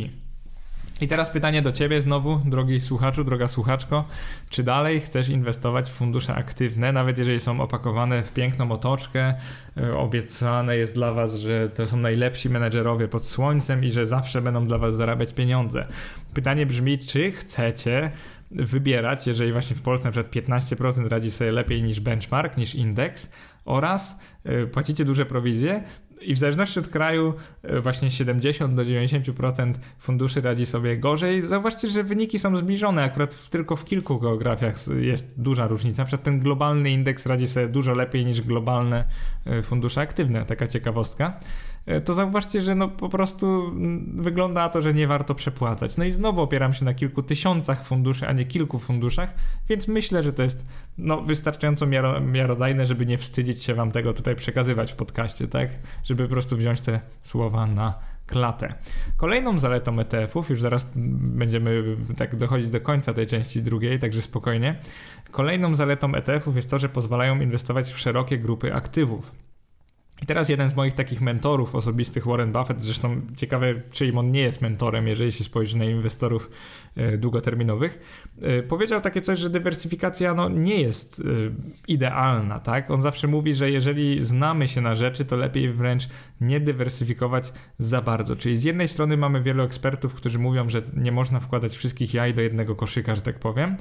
I teraz pytanie do Ciebie znowu, drogi słuchaczu, droga słuchaczko. Czy dalej chcesz inwestować w fundusze aktywne, nawet jeżeli są opakowane w piękną otoczkę, e, obiecane jest dla Was, że to są najlepsi menedżerowie pod słońcem i że zawsze będą dla Was zarabiać pieniądze? Pytanie brzmi, czy chcecie wybierać, jeżeli właśnie w Polsce na przykład 15% radzi sobie lepiej niż benchmark, niż indeks oraz e, płacicie duże prowizje, i w zależności od kraju e, właśnie 70 do 90% funduszy radzi sobie gorzej. Zauważcie, że wyniki są zbliżone, akurat w, tylko w kilku geografiach jest duża różnica. Przed ten globalny indeks radzi sobie dużo lepiej niż globalne e, fundusze aktywne, taka ciekawostka. E, to zauważcie, że no po prostu wygląda na to, że nie warto przepłacać. No i znowu opieram się na kilku tysiącach funduszy, a nie kilku funduszach, więc myślę, że to jest no, wystarczająco miaro, miarodajne, żeby nie wstydzić się wam tego tutaj przekazywać w podcaście, tak? Żeby po prostu wziąć te słowa na klatę. Kolejną zaletą ETF-ów, już zaraz będziemy tak dochodzić do końca tej części drugiej, także spokojnie. Kolejną zaletą ETF-ów jest to, że pozwalają inwestować w szerokie grupy aktywów. I teraz jeden z moich takich mentorów osobistych, Warren Buffett, zresztą ciekawe, czyim on nie jest mentorem, jeżeli się spojrzy na inwestorów e, długoterminowych, e, powiedział takie coś, że dywersyfikacja no, nie jest e, idealna, tak? On zawsze mówi, że jeżeli znamy się na rzeczy, to lepiej wręcz nie dywersyfikować za bardzo. Czyli z jednej strony mamy wielu ekspertów, którzy mówią, że nie można wkładać wszystkich jaj do jednego koszyka, że tak powiem,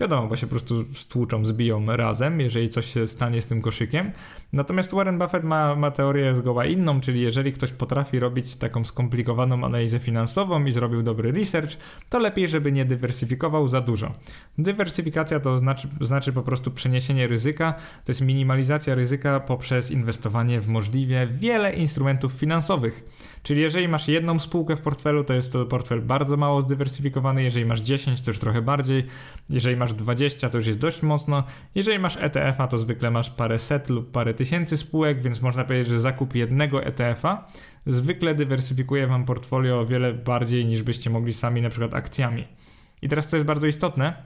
Wiadomo, bo się po prostu stłuczą, zbiją razem, jeżeli coś się stanie z tym koszykiem. Natomiast Warren Buffett ma, ma teorię zgoła inną, czyli jeżeli ktoś potrafi robić taką skomplikowaną analizę finansową i zrobił dobry research, to lepiej, żeby nie dywersyfikował za dużo. Dywersyfikacja to znaczy, znaczy po prostu przeniesienie ryzyka, to jest minimalizacja ryzyka poprzez inwestowanie w możliwie wiele instrumentów finansowych. Czyli jeżeli masz jedną spółkę w portfelu, to jest to portfel bardzo mało zdywersyfikowany, jeżeli masz 10, to już trochę bardziej, jeżeli masz 20, to już jest dość mocno, jeżeli masz ETF-a, to zwykle masz parę set lub parę tysięcy spółek, więc można powiedzieć, że zakup jednego ETF-a zwykle dywersyfikuje wam portfolio o wiele bardziej niż byście mogli sami na przykład akcjami. I teraz co jest bardzo istotne,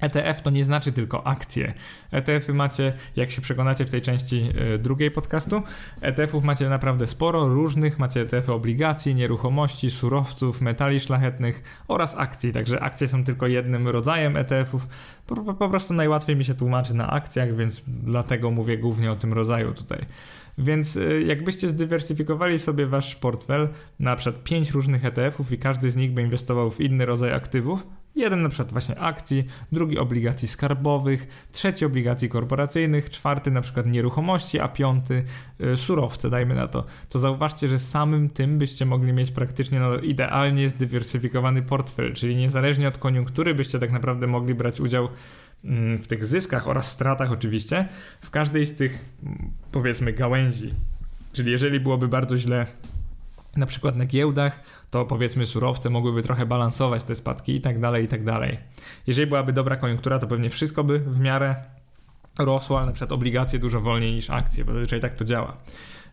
ETF to nie znaczy tylko akcje. ETF-y macie, jak się przekonacie w tej części y, drugiej podcastu, ETF-ów macie naprawdę sporo różnych. Macie ETF-y obligacji, nieruchomości, surowców, metali szlachetnych oraz akcji. Także akcje są tylko jednym rodzajem ETF-ów. Po, po prostu najłatwiej mi się tłumaczy na akcjach, więc dlatego mówię głównie o tym rodzaju tutaj. Więc y, jakbyście zdywersyfikowali sobie wasz portfel na przykład 5 różnych ETF-ów i każdy z nich by inwestował w inny rodzaj aktywów, Jeden na przykład właśnie akcji, drugi obligacji skarbowych, trzeci obligacji korporacyjnych, czwarty na przykład nieruchomości, a piąty y, surowce, dajmy na to. To zauważcie, że samym tym byście mogli mieć praktycznie no, idealnie zdywersyfikowany portfel, czyli niezależnie od koniunktury byście tak naprawdę mogli brać udział mm, w tych zyskach oraz stratach oczywiście w każdej z tych powiedzmy gałęzi. Czyli jeżeli byłoby bardzo źle na przykład na giełdach, to powiedzmy surowce mogłyby trochę balansować te spadki i tak dalej, i tak dalej. Jeżeli byłaby dobra koniunktura, to pewnie wszystko by w miarę rosło, ale na przykład obligacje dużo wolniej niż akcje, bo zazwyczaj tak to działa.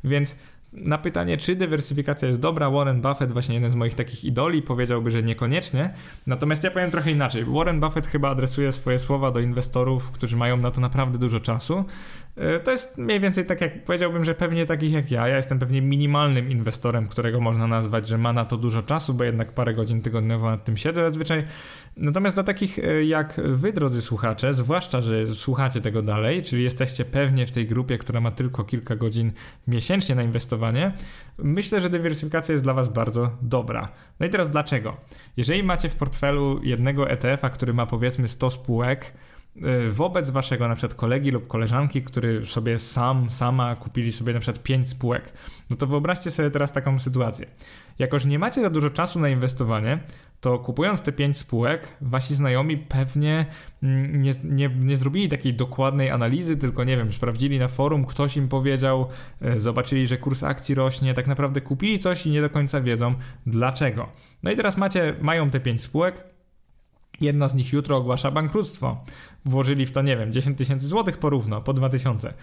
Więc na pytanie, czy dywersyfikacja jest dobra, Warren Buffett, właśnie jeden z moich takich idoli, powiedziałby, że niekoniecznie. Natomiast ja powiem trochę inaczej. Warren Buffett chyba adresuje swoje słowa do inwestorów, którzy mają na to naprawdę dużo czasu. E, to jest mniej więcej tak jak powiedziałbym, że pewnie takich jak ja. Ja jestem pewnie minimalnym inwestorem, którego można nazwać, że ma na to dużo czasu, bo jednak parę godzin tygodniowo nad tym siedzę zazwyczaj. Natomiast dla takich e, jak wy, drodzy słuchacze, zwłaszcza, że słuchacie tego dalej, czyli jesteście pewnie w tej grupie, która ma tylko kilka godzin miesięcznie na inwestowanie, myślę, że dywersyfikacja jest dla was bardzo dobra. No i teraz dlaczego? Jeżeli macie w portfelu jednego ETF-a, który ma powiedzmy 100 spółek, wobec waszego na przykład kolegi lub koleżanki, który sobie sam, sama kupili sobie na przykład 5 spółek, no to wyobraźcie sobie teraz taką sytuację. Jakoż nie macie za dużo czasu na inwestowanie, to kupując te 5 spółek, wasi znajomi pewnie mm, nie, nie, nie zrobili takiej dokładnej analizy, tylko nie wiem, sprawdzili na forum, ktoś im powiedział, y, zobaczyli, że kurs akcji rośnie, tak naprawdę kupili coś i nie do końca wiedzą dlaczego. No i teraz macie, mają te 5 spółek, Jedna z nich jutro ogłasza bankructwo. Włożyli w to, nie wiem, 10 tysięcy złotych porówno, po 2000.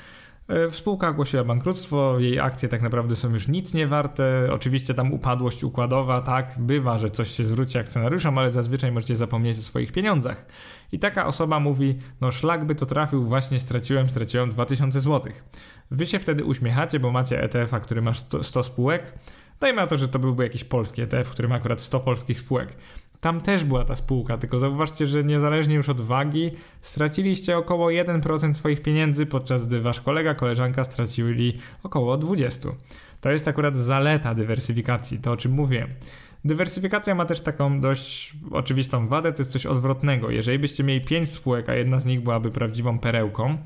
E, spółka ogłosiła bankructwo, jej akcje tak naprawdę są już nic nie warte. Oczywiście tam upadłość układowa, tak, bywa, że coś się zwróci akcjonariuszom, ale zazwyczaj możecie zapomnieć o swoich pieniądzach. I taka osoba mówi: No, szlak by to trafił, właśnie straciłem, straciłem 2000 złotych. Wy się wtedy uśmiechacie, bo macie ETF-a, który 100, 100 spółek. Dajmy na to, że to byłby jakiś polski ETF, który ma akurat 100 polskich spółek tam też była ta spółka, tylko zauważcie, że niezależnie już od wagi, straciliście około 1% swoich pieniędzy, podczas gdy wasz kolega, koleżanka stracili około 20%. To jest akurat zaleta dywersyfikacji, to o czym mówię. Dywersyfikacja ma też taką dość oczywistą wadę, to jest coś odwrotnego. Jeżeli byście mieli 5 spółek, a jedna z nich byłaby prawdziwą perełką,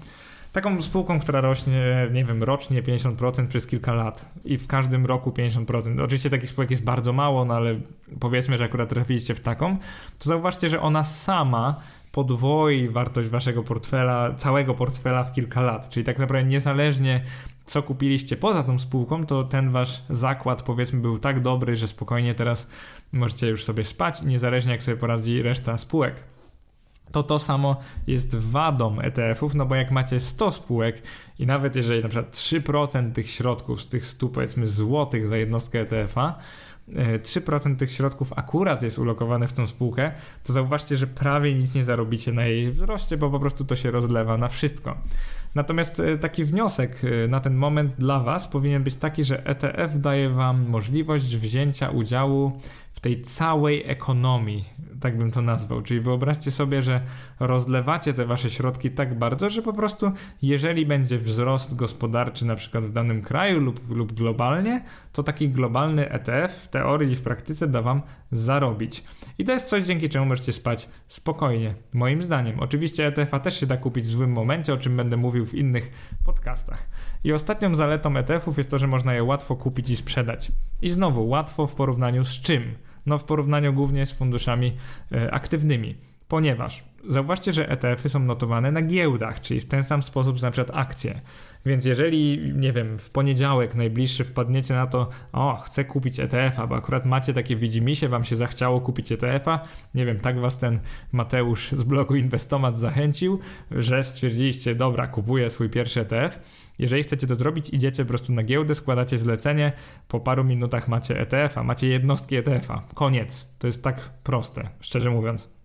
taką spółką, która rośnie, nie wiem, rocznie 50% przez kilka lat i w każdym roku 50%. Oczywiście takich spółek jest bardzo mało, no ale powiedzmy, że akurat trafiliście w taką, to zauważcie, że ona sama podwoi wartość waszego portfela, całego portfela w kilka lat. Czyli tak naprawdę niezależnie co kupiliście poza tą spółką, to ten wasz zakład powiedzmy był tak dobry, że spokojnie teraz możecie już sobie spać, niezależnie jak sobie poradzi reszta spółek to to samo jest wadą ETF-ów, no bo jak macie 100 spółek i nawet jeżeli na przykład 3% tych środków z tych 100 powiedzmy złotych za jednostkę ETF-a 3% e, tych środków akurat jest ulokowane w tą spółkę, to zauważcie, że prawie nic nie zarobicie na jej wzroście, bo po prostu to się rozlewa na wszystko. Natomiast e, taki wniosek e, na ten moment dla Was powinien być taki, że ETF daje Wam możliwość wzięcia udziału w tej całej ekonomii, tak bym to nazwał. Czyli wyobraźcie sobie, że rozlewacie te wasze środki tak bardzo, że po prostu jeżeli będzie wzrost gospodarczy na przykład w danym kraju lub, lub globalnie, to taki globalny ETF w teorii i w praktyce da wam zarobić. I to jest coś, dzięki czemu możecie spać spokojnie, moim zdaniem. Oczywiście ETF-a też się da kupić w złym momencie, o czym będę mówił w innych podcastach. I ostatnią zaletą ETF-ów jest to, że można je łatwo kupić i sprzedać. I znowu łatwo w porównaniu z czym? No w porównaniu głównie z funduszami e, aktywnymi. Ponieważ zauważcie, że ETF-y są notowane na giełdach, czyli w ten sam sposób, na przykład akcje. Więc jeżeli, nie wiem, w poniedziałek najbliższy wpadniecie na to, o, chcę kupić ETF-a, bo akurat macie takie widzimisię, wam się zachciało kupić ETF-a, nie wiem, tak was ten Mateusz z blogu Inwestomat zachęcił, że stwierdziliście, dobra, kupuję swój pierwszy ETF. Jeżeli chcecie to zrobić, idziecie po prostu na giełdę, składacie zlecenie, po paru minutach macie ETF-a, macie jednostki ETF-a. Koniec. To jest tak proste, szczerze mówiąc.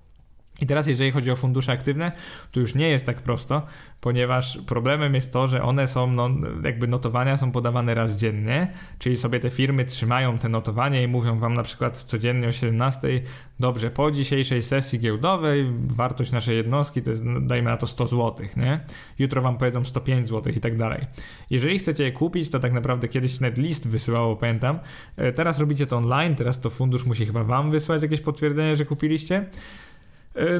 I teraz, jeżeli chodzi o fundusze aktywne, to już nie jest tak prosto, ponieważ problemem jest to, że one są, no, jakby notowania są podawane raz dziennie, czyli sobie te firmy trzymają te notowania i mówią wam na przykład codziennie o 17, dobrze, po dzisiejszej sesji giełdowej wartość naszej jednostki to jest, no, dajmy na to 100 zł, nie? Jutro wam powiedzą 105 zł i tak dalej. Jeżeli chcecie je kupić, to tak naprawdę kiedyś net list wysyłało, pamiętam, e, teraz robicie to online, teraz to fundusz musi chyba wam wysłać jakieś potwierdzenie, że kupiliście,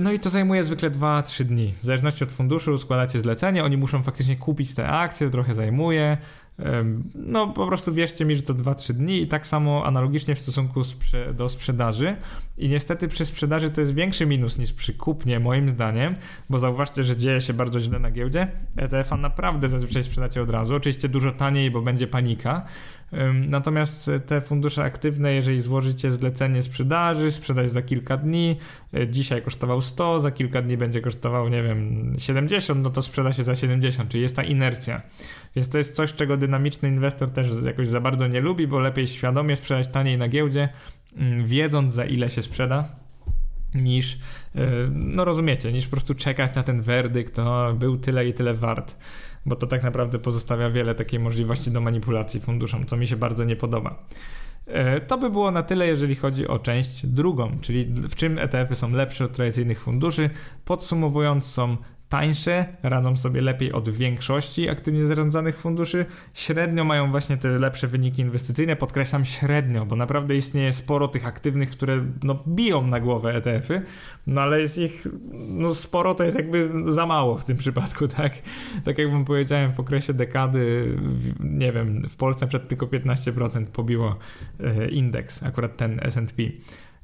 no i to zajmuje zwykle 2-3 dni. W zależności od funduszu składacie zlecenie, oni muszą faktycznie kupić te akcje, trochę zajmuje. No po prostu wierzcie mi, że to 2-3 dni i tak samo analogicznie w stosunku do sprzedaży. I niestety przy sprzedaży to jest większy minus niż przy kupnie moim zdaniem, bo zauważcie, że dzieje się bardzo źle na giełdzie. ETF-a naprawdę zazwyczaj sprzedacie od razu, oczywiście dużo taniej, bo będzie panika. Natomiast te fundusze aktywne, jeżeli złożycie zlecenie sprzedaży, sprzedać za kilka dni, e, dzisiaj kosztował 100, za kilka dni będzie kosztował, nie wiem, 70, no to sprzeda się za 70, czyli jest ta inercja. Więc to jest coś, czego dynamiczny inwestor też jakoś za bardzo nie lubi, bo lepiej świadomie sprzedać taniej na giełdzie, wiedząc za ile się sprzeda, niż, e, no rozumiecie, niż po prostu czekać na ten werdykt, to był tyle i tyle wart, bo to tak naprawdę pozostawia wiele takiej możliwości do manipulacji funduszom, co mi się bardzo nie podoba. E, to by było na tyle, jeżeli chodzi o część drugą, czyli w czym ETF-y są lepsze od tradycyjnych funduszy. Podsumowując, są tańsze, radzą sobie lepiej od większości aktywnie zarządzanych funduszy, średnio mają właśnie te lepsze wyniki inwestycyjne, podkreślam średnio, bo naprawdę istnieje sporo tych aktywnych, które no, biją na głowę ETF-y, no ale jest ich no, sporo, to jest jakby za mało w tym przypadku, tak? Tak jak wam powiedziałem, w okresie dekady, nie wiem, w Polsce przed tylko 15% pobiło e, indeks, akurat ten S&P.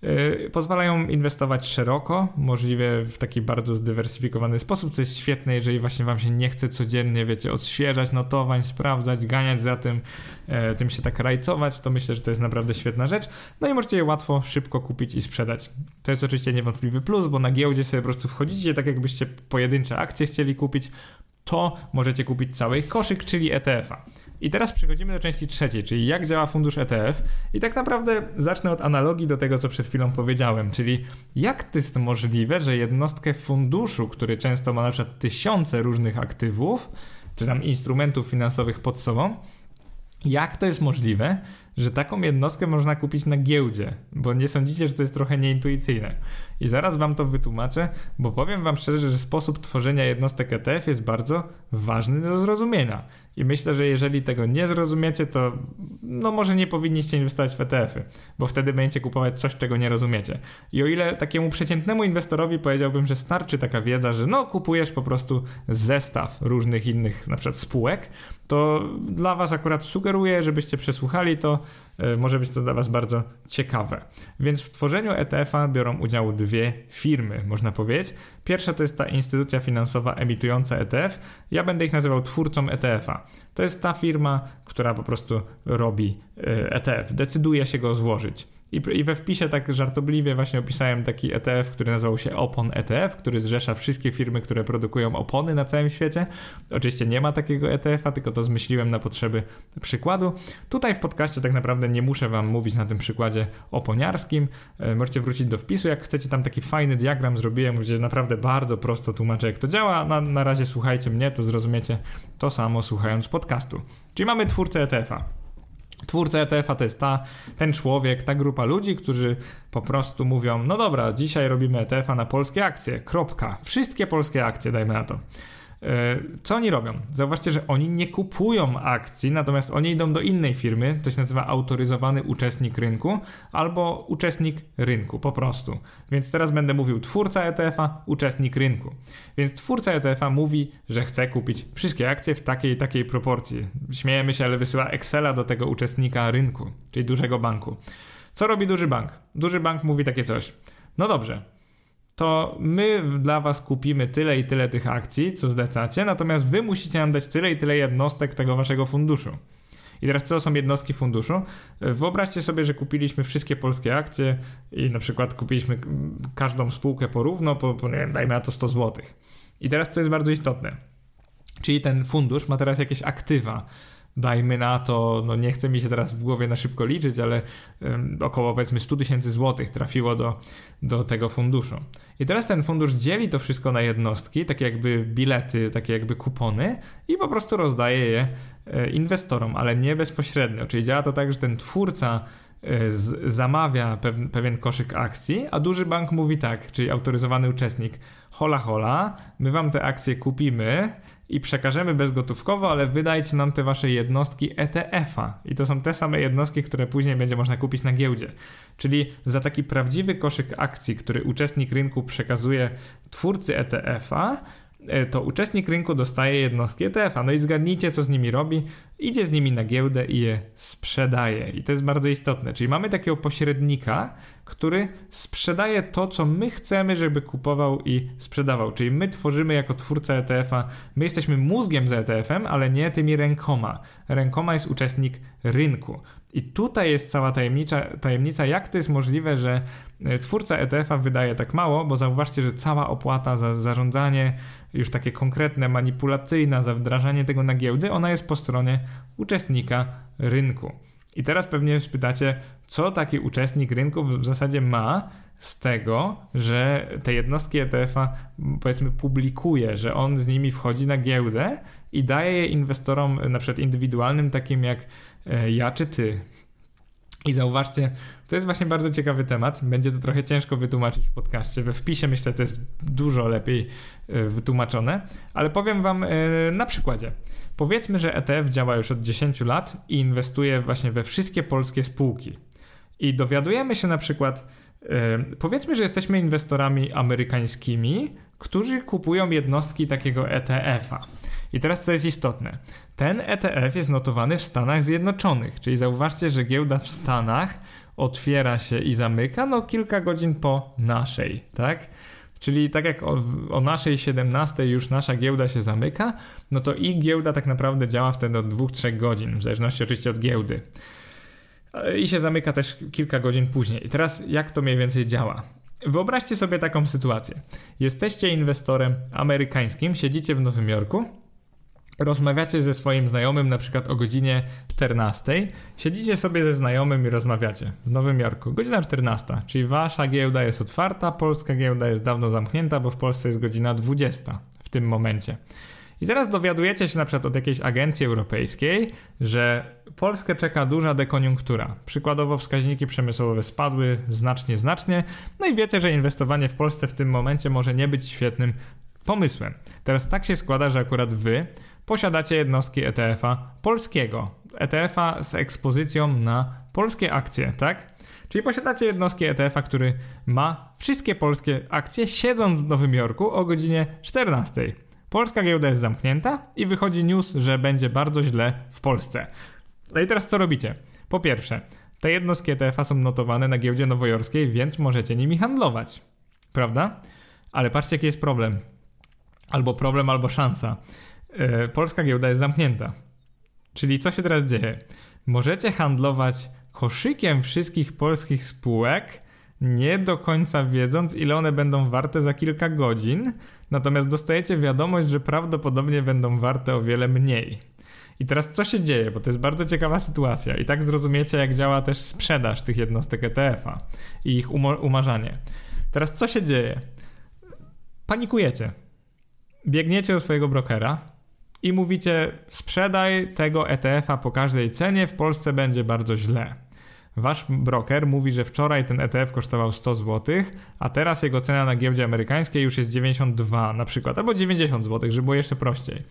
Y, pozwalają inwestować szeroko, możliwie w taki bardzo zdywersyfikowany sposób, co jest świetne, jeżeli właśnie wam się nie chce codziennie, wiecie, odświeżać notowań, sprawdzać, ganiać za tym, e, tym się tak rajcować, to myślę, że to jest naprawdę świetna rzecz. No i możecie je łatwo, szybko kupić i sprzedać. To jest oczywiście niewątpliwy plus, bo na giełdzie sobie po prostu wchodzicie, tak jakbyście pojedyncze akcje chcieli kupić, to możecie kupić cały koszyk, czyli ETF-a. I teraz przechodzimy do części trzeciej, czyli jak działa fundusz ETF. I tak naprawdę zacznę od analogii do tego, co przed chwilą powiedziałem, czyli jak to jest możliwe, że jednostkę funduszu, który często ma na przykład tysiące różnych aktywów, czy tam instrumentów finansowych pod sobą, jak to jest możliwe, że taką jednostkę można kupić na giełdzie, bo nie sądzicie, że to jest trochę nieintuicyjne. I zaraz wam to wytłumaczę, bo powiem wam szczerze, że sposób tworzenia jednostek ETF jest bardzo ważny do zrozumienia. I myślę, że jeżeli tego nie zrozumiecie, to no może nie powinniście inwestować w ETF-y, bo wtedy będziecie kupować coś, czego nie rozumiecie. I o ile takiemu przeciętnemu inwestorowi powiedziałbym, że starczy taka wiedza, że no kupujesz po prostu zestaw różnych innych na przykład spółek, to dla was akurat sugeruję, żebyście przesłuchali to, może być to dla Was bardzo ciekawe. Więc w tworzeniu ETF-a biorą udział dwie firmy, można powiedzieć. Pierwsza to jest ta instytucja finansowa emitująca ETF. Ja będę ich nazywał twórcą ETF-a. To jest ta firma, która po prostu robi ETF, decyduje się go złożyć. I, I we wpisie tak żartobliwie właśnie opisałem taki ETF, który nazywał się Opon ETF, który zrzesza wszystkie firmy, które produkują opony na całym świecie. Oczywiście nie ma takiego ETF-a, tylko to zmyśliłem na potrzeby przykładu. Tutaj w podcaście tak naprawdę nie muszę wam mówić na tym przykładzie oponiarskim. E, możecie wrócić do wpisu, jak chcecie, tam taki fajny diagram zrobiłem, gdzie naprawdę bardzo prosto tłumaczę, jak to działa. Na, na razie słuchajcie mnie, to zrozumiecie to samo słuchając podcastu. Czyli mamy twórcę ETF-a. Twórca ETF-a to jest ta, ten człowiek, ta grupa ludzi, którzy po prostu mówią: No dobra, dzisiaj robimy ETF-a na polskie akcje. Kropka. Wszystkie polskie akcje, dajmy na to. E, co oni robią? Zauważcie, że oni nie kupują akcji, natomiast oni idą do innej firmy, to się nazywa autoryzowany uczestnik rynku albo uczestnik rynku, po prostu. Więc teraz będę mówił twórca ETF-a, uczestnik rynku. Więc twórca ETF-a mówi, że chce kupić wszystkie akcje w takiej i takiej proporcji. Śmiejemy się, ale wysyła Excela do tego uczestnika rynku, czyli dużego banku. Co robi duży bank? Duży bank mówi takie coś. No dobrze, to my dla was kupimy tyle i tyle tych akcji, co zlecacie, natomiast wy musicie nam dać tyle i tyle jednostek tego waszego funduszu. I teraz co są jednostki funduszu? Wyobraźcie sobie, że kupiliśmy wszystkie polskie akcje i na przykład kupiliśmy każdą spółkę porówno, po, po nie dajmy na to 100 zł. I teraz co jest bardzo istotne? Czyli ten fundusz ma teraz jakieś aktywa, dajmy na to, no nie chce mi się teraz w głowie na szybko liczyć, ale um, około powiedzmy 100 tysięcy złotych trafiło do, do tego funduszu. I teraz ten fundusz dzieli to wszystko na jednostki, takie jakby bilety, takie jakby kupony i po prostu rozdaje je e, inwestorom, ale nie bezpośrednio. Czyli działa to tak, że ten twórca e, z, zamawia pew, pewien koszyk akcji, a duży bank mówi tak, czyli autoryzowany uczestnik, hola hola, my wam te akcje kupimy, i przekażemy bezgotówkowo, ale wydajcie nam te wasze jednostki ETF-a. I to są te same jednostki, które później będzie można kupić na giełdzie. Czyli za taki prawdziwy koszyk akcji, który uczestnik rynku przekazuje twórcy ETF-a, to uczestnik rynku dostaje jednostki ETF-a. No i zgadnijcie, co z nimi robi. Idzie z nimi na giełdę i je sprzedaje. I to jest bardzo istotne. Czyli mamy takiego pośrednika, który sprzedaje to, co my chcemy, żeby kupował i sprzedawał. Czyli my tworzymy jako twórca ETF-a, my jesteśmy mózgiem z ETF-em, ale nie tymi rękoma. Rękoma jest uczestnik rynku. I tutaj jest cała tajemnicza, tajemnica, jak to jest możliwe, że e, twórca ETF-a wydaje tak mało, bo zauważcie, że cała opłata za zarządzanie, już takie konkretne, manipulacyjna, za wdrażanie tego na giełdy, ona jest po stronie uczestnika rynku. I teraz pewnie spytacie, co taki uczestnik rynku w zasadzie ma z tego, że te jednostki ETF-a powiedzmy publikuje, że on z nimi wchodzi na giełdę i daje je inwestorom na przykład indywidualnym takim jak ja czy ty. I zauważcie, to jest właśnie bardzo ciekawy temat. Będzie to trochę ciężko wytłumaczyć w podcaście. We wpisie myślę, to jest dużo lepiej e, wytłumaczone, ale powiem Wam e, na przykładzie. Powiedzmy, że ETF działa już od 10 lat i inwestuje właśnie we wszystkie polskie spółki. I dowiadujemy się na przykład, powiedzmy, że jesteśmy inwestorami amerykańskimi, którzy kupują jednostki takiego ETF-a. I teraz co jest istotne. Ten ETF jest notowany w Stanach Zjednoczonych, czyli zauważcie, że giełda w Stanach otwiera się i zamyka no kilka godzin po naszej, tak? Czyli tak jak o, o, naszej 17 już nasza giełda się zamyka, no to i giełda tak naprawdę działa wtedy od 2-3 godzin, w zależności oczywiście od giełdy. I się zamyka też kilka godzin później. I teraz jak to mniej więcej działa? Wyobraźcie sobie taką sytuację. Jesteście inwestorem amerykańskim, siedzicie w Nowym Jorku, rozmawiacie ze swoim znajomym na przykład o godzinie 14, siedzicie sobie ze znajomym i rozmawiacie w Nowym Jorku. Godzina 14, czyli wasza giełda jest otwarta, polska giełda jest dawno zamknięta, bo w Polsce jest godzina 20 w tym momencie. I teraz dowiadujecie się na przykład od jakiejś agencji europejskiej, że Polskę czeka duża dekoniunktura. Przykładowo wskaźniki przemysłowe spadły znacznie, znacznie. No i wiecie, że inwestowanie w Polsce w tym momencie może nie być świetnym pomysłem. Teraz tak się składa, że akurat wy posiadacie jednostki ETF-a polskiego. ETF-a z ekspozycją na polskie akcje, tak? Czyli posiadacie jednostki ETF-a, który ma wszystkie polskie akcje, siedząc w Nowym Jorku o godzinie 14. Polska giełda jest zamknięta i wychodzi news, że będzie bardzo źle w Polsce. No i teraz co robicie? Po pierwsze, te jednostki ETF-a są notowane na giełdzie nowojorskiej, więc możecie nimi handlować. Prawda? Ale patrzcie, jaki jest problem. Albo problem, albo szansa. Yy, polska giełda jest zamknięta. Czyli co się teraz dzieje? Możecie handlować koszykiem wszystkich polskich spółek, nie do końca wiedząc, ile one będą warte za kilka godzin, natomiast dostajecie wiadomość, że prawdopodobnie będą warte o wiele mniej. I teraz co się dzieje, bo to jest bardzo ciekawa sytuacja i tak zrozumiecie, jak działa też sprzedaż tych jednostek ETF-a i ich umarzanie. Teraz co się dzieje? Panikujecie. Biegniecie do swojego brokera i mówicie: sprzedaj tego ETF-a po każdej cenie, w Polsce będzie bardzo źle. Wasz broker mówi, że wczoraj ten ETF kosztował 100 zł, a teraz jego cena na giełdzie amerykańskiej już jest 92 na przykład, albo 90 zł, żeby było jeszcze prościej.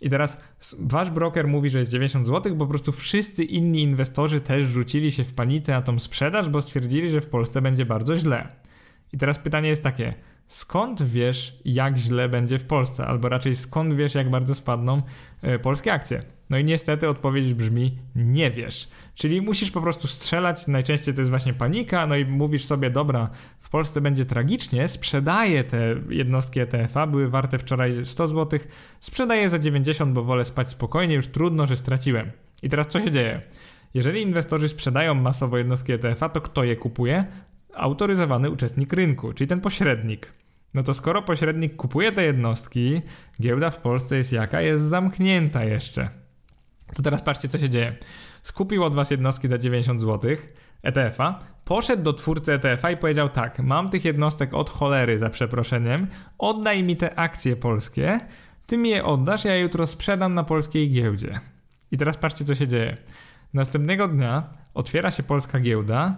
I teraz wasz broker mówi, że jest 90 zł, bo po prostu wszyscy inni inwestorzy też rzucili się w panice na tą sprzedaż, bo stwierdzili, że w Polsce będzie bardzo źle. I teraz pytanie jest takie: skąd wiesz, jak źle będzie w Polsce, albo raczej skąd wiesz, jak bardzo spadną y, polskie akcje? No i niestety odpowiedź brzmi: nie wiesz. Czyli musisz po prostu strzelać, najczęściej to jest właśnie panika, no i mówisz sobie: dobra, w Polsce będzie tragicznie, sprzedaję te jednostki ETF-a, były warte wczoraj 100 zł, sprzedaję za 90, bo wolę spać spokojnie, już trudno, że straciłem. I teraz co się dzieje? Jeżeli inwestorzy sprzedają masowo jednostki ETF-a, to kto je kupuje? Autoryzowany uczestnik rynku, czyli ten pośrednik. No to skoro pośrednik kupuje te jednostki, giełda w Polsce jest jaka? Jest zamknięta jeszcze. To teraz patrzcie, co się dzieje. Skupił od was jednostki za 90 zł ETF-a, poszedł do twórcy ETF-a i powiedział tak, mam tych jednostek od cholery za przeproszeniem, oddaj mi te akcje polskie, ty mi je oddasz, ja jutro sprzedam na polskiej giełdzie. I teraz patrzcie, co się dzieje. Następnego dnia otwiera się polska giełda,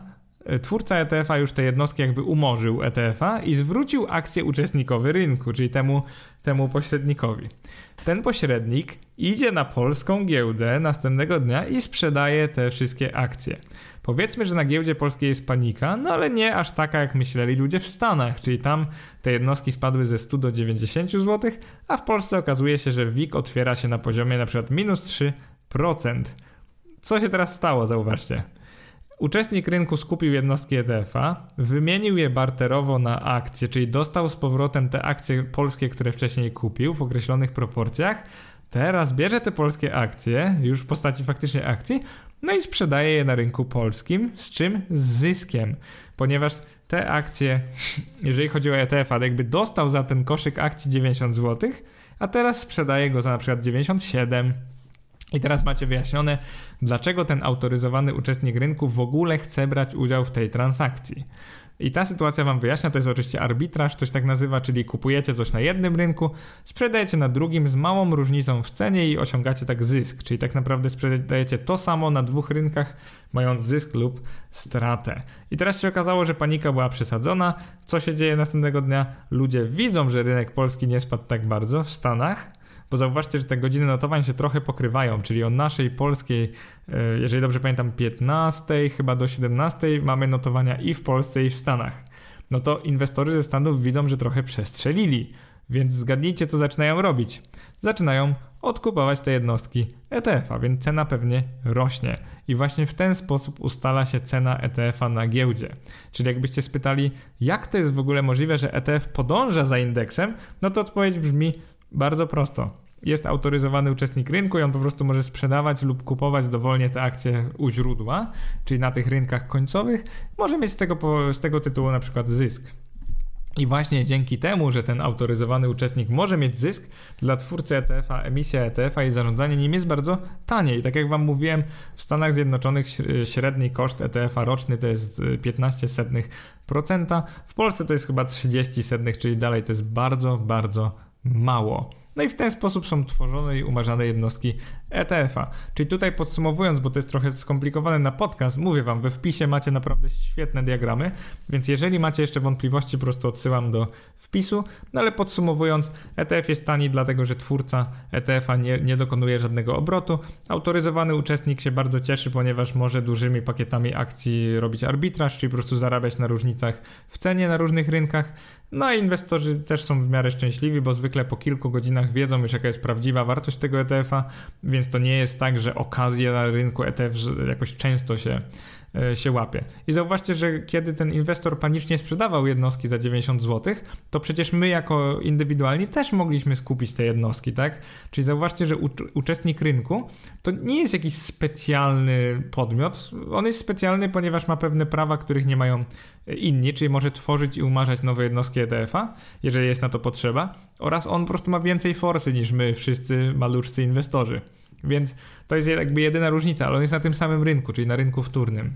twórca ETF-a już te jednostki jakby umorzył ETF-a i zwrócił akcję uczestnikowi rynku, czyli temu, temu pośrednikowi. Ten pośrednik idzie na polską giełdę następnego dnia i sprzedaje te wszystkie akcje. Powiedzmy, że na giełdzie polskiej jest panika, no ale nie aż taka, jak myśleli ludzie w Stanach, czyli tam te jednostki spadły ze 100 do 90 zł, a w Polsce okazuje się, że WIG otwiera się na poziomie na przykład minus 3%. Co się teraz stało, zauważcie. Uczestnik rynku skupił jednostki ETF-a, wymienił je barterowo na akcje, czyli dostał z powrotem te akcje polskie, które wcześniej kupił w określonych proporcjach. Teraz bierze te polskie akcje, już w postaci faktycznie akcji, no i sprzedaje je na rynku polskim, z czym? Z zyskiem, ponieważ te akcje, jeżeli chodzi o ETF-a, jakby dostał za ten koszyk akcji 90 zł, a teraz sprzedaje go za na przykład 97 i teraz macie wyjaśnione, dlaczego ten autoryzowany uczestnik rynku w ogóle chce brać udział w tej transakcji. I ta sytuacja wam wyjaśnia, to jest oczywiście arbitraż, to się tak nazywa, czyli kupujecie coś na jednym rynku, sprzedajecie na drugim z małą różnicą w cenie i osiągacie tak zysk, czyli tak naprawdę sprzedajecie to samo na dwóch rynkach, mając zysk lub stratę. I teraz się okazało, że panika była przesadzona. Co się dzieje następnego dnia? Ludzie widzą, że rynek polski nie spadł tak bardzo w Stanach, bo zauważcie, że te godziny notowań się trochę pokrywają, czyli o naszej polskiej, e, jeżeli dobrze pamiętam, 15 chyba do 17 mamy notowania i w Polsce i w Stanach. No to inwestorzy ze Stanów widzą, że trochę przestrzelili, więc zgadnijcie, co zaczynają robić. Zaczynają odkupować te jednostki ETF-a, więc cena pewnie rośnie. I właśnie w ten sposób ustala się cena ETF-a na giełdzie. Czyli jakbyście spytali, jak to jest w ogóle możliwe, że ETF podąża za indeksem, no to odpowiedź brzmi bardzo prosto. Jest autoryzowany uczestnik rynku i on po prostu może sprzedawać lub kupować dowolnie te akcje u źródła, czyli na tych rynkach końcowych. Może mieć z tego, z tego tytułu na przykład zysk. I właśnie dzięki temu, że ten autoryzowany uczestnik może mieć zysk, dla twórcy ETF-a emisja ETF-a i zarządzanie nim jest bardzo tanie. I tak jak Wam mówiłem, w Stanach Zjednoczonych średni koszt ETF-a roczny to jest 15%, w Polsce to jest chyba 30 setnych, czyli dalej to jest bardzo, bardzo mało. No i w ten sposób są tworzone i umarzane jednostki ETF-a. Czyli tutaj podsumowując, bo to jest trochę skomplikowane na podcast, mówię wam, we wpisie macie naprawdę świetne diagramy, więc jeżeli macie jeszcze wątpliwości, po prostu odsyłam do wpisu. No ale podsumowując, ETF jest tani, dlatego że twórca ETF-a nie, nie dokonuje żadnego obrotu. Autoryzowany uczestnik się bardzo cieszy, ponieważ może dużymi pakietami akcji robić arbitraż, czyli po prostu zarabiać na różnicach w cenie na różnych rynkach. No i inwestorzy też są w miarę szczęśliwi, bo zwykle po kilku godzinach wiedzą już jaka jest prawdziwa wartość tego ETF-a, więc to nie jest tak, że okazje na rynku ETF jakoś często się e, się łapie. I zauważcie, że kiedy ten inwestor panicznie sprzedawał jednostki za 90 zł, to przecież my jako indywidualni też mogliśmy skupić te jednostki, tak? Czyli zauważcie, że uczestnik rynku to nie jest jakiś specjalny podmiot. On jest specjalny, ponieważ ma pewne prawa, których nie mają inni, czyli może tworzyć i umarzać nowe jednostki ETF-a, jeżeli jest na to potrzeba, oraz on po prostu ma więcej forsy niż my wszyscy maluczcy inwestorzy. Więc to jest jakby jedyna różnica, ale on jest na tym samym rynku, czyli na rynku wtórnym.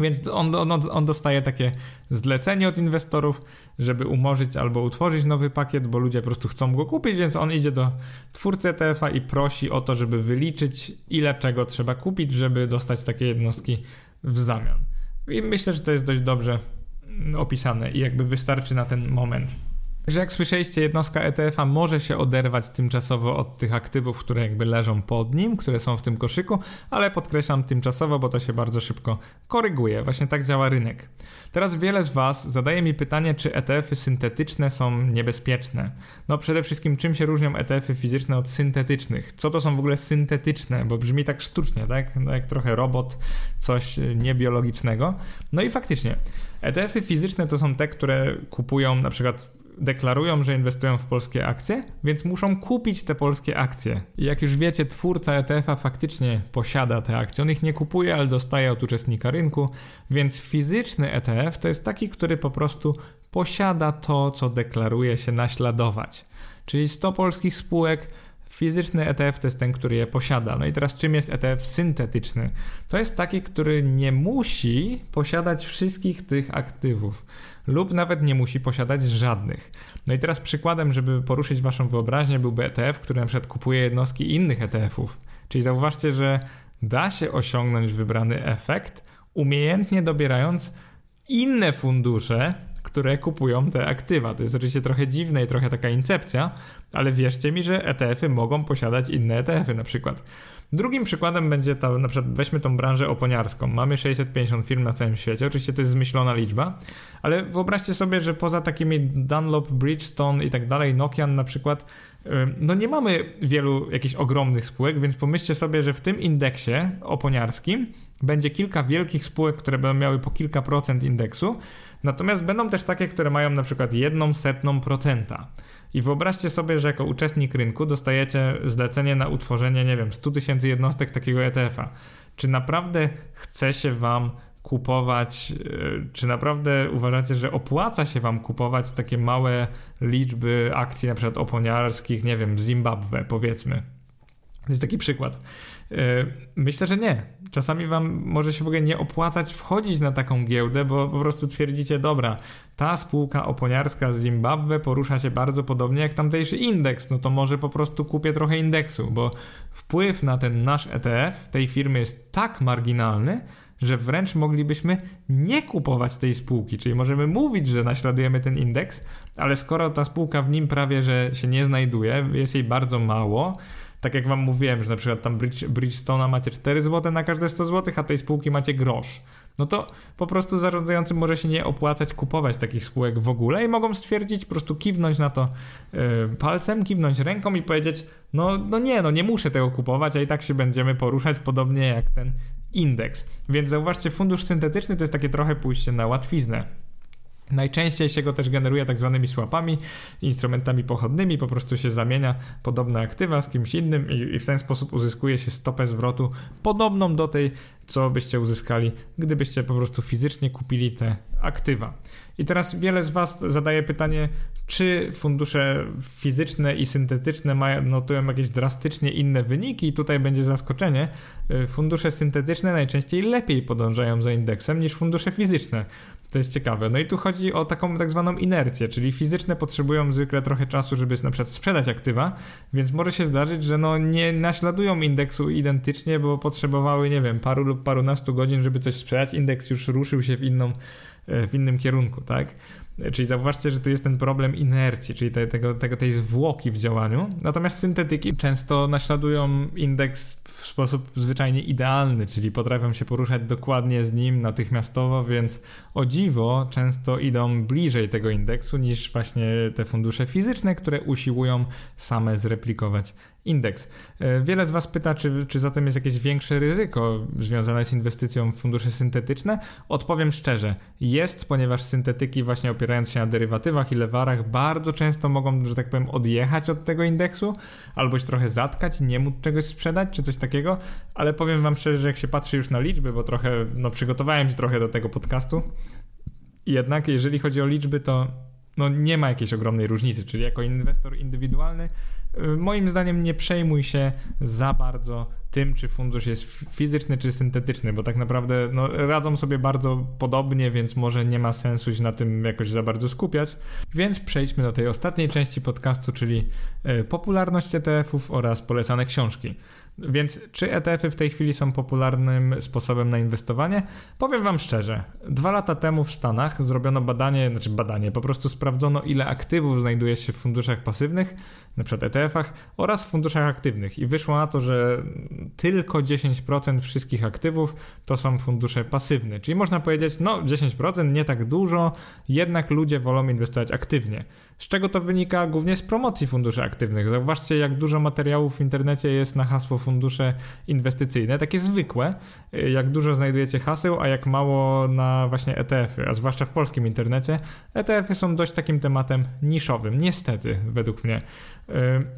Więc on, on, on dostaje takie zlecenie od inwestorów, żeby umorzyć albo utworzyć nowy pakiet, bo ludzie po prostu chcą go kupić, więc on idzie do twórcy ETF-a i prosi o to, żeby wyliczyć, ile czego trzeba kupić, żeby dostać takie jednostki w zamian. I myślę, że to jest dość dobrze opisane i jakby wystarczy na ten moment. Że jak słyszeliście, jednostka ETF-a może się oderwać tymczasowo od tych aktywów, które jakby leżą pod nim, które są w tym koszyku, ale podkreślam tymczasowo, bo to się bardzo szybko koryguje. Właśnie tak działa rynek. Teraz wiele z Was zadaje mi pytanie, czy ETF-y syntetyczne są niebezpieczne. No przede wszystkim, czym się różnią ETF-y fizyczne od syntetycznych? Co to są w ogóle syntetyczne? Bo brzmi tak sztucznie, tak? No jak trochę robot, coś niebiologicznego. No i faktycznie, ETF-y fizyczne to są te, które kupują na przykład deklarują, że inwestują w polskie akcje, więc muszą kupić te polskie akcje. I jak już wiecie, twórca ETF-a faktycznie posiada te akcje. On ich nie kupuje, ale dostaje od uczestnika rynku, więc fizyczny ETF to jest taki, który po prostu posiada to, co deklaruje się naśladować. Czyli 100 polskich spółek Fizyczny ETF to jest ten, który je posiada. No i teraz czym jest ETF syntetyczny? To jest taki, który nie musi posiadać wszystkich tych aktywów lub nawet nie musi posiadać żadnych. No i teraz przykładem, żeby poruszyć waszą wyobraźnię byłby ETF, który na przykład kupuje jednostki innych ETF-ów. Czyli zauważcie, że da się osiągnąć wybrany efekt umiejętnie dobierając inne fundusze, które kupują te aktywa. To jest oczywiście trochę dziwne i trochę taka incepcja, ale wierzcie mi, że ETF-y mogą posiadać inne ETF-y na przykład. Drugim przykładem będzie ta, na przykład weźmy tą branżę oponiarską. Mamy 650 firm na całym świecie, oczywiście to jest zmyślona liczba, ale wyobraźcie sobie, że poza takimi Dunlop, Bridgestone i tak dalej, Nokian na przykład, no nie mamy wielu jakichś ogromnych spółek, więc pomyślcie sobie, że w tym indeksie oponiarskim będzie kilka wielkich spółek, które będą miały po kilka procent indeksu, natomiast będą też takie, które mają na przykład jedną setną procenta. I wyobraźcie sobie, że jako uczestnik rynku dostajecie zlecenie na utworzenie, nie wiem, 100 tysięcy jednostek takiego ETF-a. Czy naprawdę chce się Wam kupować, e, czy naprawdę uważacie, że opłaca się Wam kupować takie małe liczby akcji, na przykład oponiarskich, nie wiem, Zimbabwe, powiedzmy? To jest taki przykład. E, myślę, że nie. Czasami wam może się w ogóle nie opłacać wchodzić na taką giełdę, bo po prostu twierdzicie, dobra, ta spółka oponiarska z Zimbabwe porusza się bardzo podobnie jak tamtejszy indeks, no to może po prostu kupię trochę indeksu, bo wpływ na ten nasz ETF tej firmy jest tak marginalny, że wręcz moglibyśmy nie kupować tej spółki, czyli możemy mówić, że naśladujemy ten indeks, ale skoro ta spółka w nim prawie że się nie znajduje, jest jej bardzo mało, tak jak wam mówiłem, że na przykład tam Bridge, Bridgestone'a macie 4 zł na każde 100 zł, a tej spółki macie grosz. No to po prostu zarządzającym może się nie opłacać kupować takich spółek w ogóle i mogą stwierdzić, po prostu kiwnąć na to yy, palcem, kiwnąć ręką i powiedzieć, no, no nie, no nie muszę tego kupować, a i tak się będziemy poruszać podobnie jak ten indeks. Więc zauważcie, fundusz syntetyczny to jest takie trochę pójście na łatwiznę. Najczęściej się go też generuje tak zwanymi słapami, instrumentami pochodnymi, po prostu się zamienia podobne aktywa z kimś innym i, i, w ten sposób uzyskuje się stopę zwrotu podobną do tej, co byście uzyskali, gdybyście po prostu fizycznie kupili te aktywa. I teraz wiele z Was zadaje pytanie, czy fundusze fizyczne i syntetyczne mają, notują jakieś drastycznie inne wyniki, i tutaj będzie zaskoczenie. Y, fundusze syntetyczne najczęściej lepiej podążają za indeksem niż fundusze fizyczne. To jest ciekawe. No i tu chodzi o taką tak zwaną inercję, czyli fizyczne potrzebują zwykle trochę czasu, żeby na przykład sprzedać aktywa, więc może się zdarzyć, że no nie naśladują indeksu identycznie, bo potrzebowały, nie wiem, paru lub parunastu godzin, żeby coś sprzedać. Indeks już ruszył się w inną w innym kierunku, tak? Czyli zauważcie, że tu jest ten problem inercji, czyli te, tego, tego, tej zwłoki w działaniu. Natomiast syntetyki często naśladują indeks w sposób zwyczajnie idealny, czyli potrafią się poruszać dokładnie z nim natychmiastowo, więc o dziwo często idą bliżej tego indeksu niż właśnie te fundusze fizyczne, które usiłują same zreplikować indeks. E, wiele z Was pyta, czy, czy zatem jest jakieś większe ryzyko związane z inwestycją w fundusze syntetyczne? Odpowiem szczerze, jest, ponieważ syntetyki, właśnie opierając się na derywatywach i lewarach, bardzo często mogą, że tak powiem, odjechać od tego indeksu, albo się trochę zatkać, nie móc czegoś sprzedać, czy coś takiego, ale powiem Wam szczerze, że jak się patrzy już na liczby, bo trochę, no przygotowałem się trochę do tego podcastu, jednak jeżeli chodzi o liczby, to no nie ma jakiejś ogromnej różnicy, czyli jako inwestor indywidualny y, moim zdaniem nie przejmuj się za bardzo tym, czy fundusz jest fizyczny, czy syntetyczny, bo tak naprawdę no, radzą sobie bardzo podobnie, więc może nie ma sensu się na tym jakoś za bardzo skupiać. Więc przejdźmy do tej ostatniej części podcastu, czyli y, popularność ETF-ów oraz polecane książki. Więc czy ETF-y w tej chwili są popularnym sposobem na inwestowanie? Powiem Wam szczerze, dwa lata temu w Stanach zrobiono badanie, znaczy badanie, po prostu sprawdzono ile aktywów znajduje się w funduszach pasywnych, przykład ETF-ach oraz w funduszach aktywnych i wyszło na to, że tylko 10% wszystkich aktywów to są fundusze pasywne, czyli można powiedzieć, no 10% nie tak dużo, jednak ludzie wolą inwestować aktywnie. Z czego to wynika? Głównie z promocji funduszy aktywnych. Zauważcie, jak dużo materiałów w internecie jest na hasło fundusze inwestycyjne, takie zwykłe, jak dużo znajdujecie haseł, a jak mało na właśnie ETF-y, a zwłaszcza w polskim internecie. ETF-y są dość takim tematem niszowym, niestety, według mnie.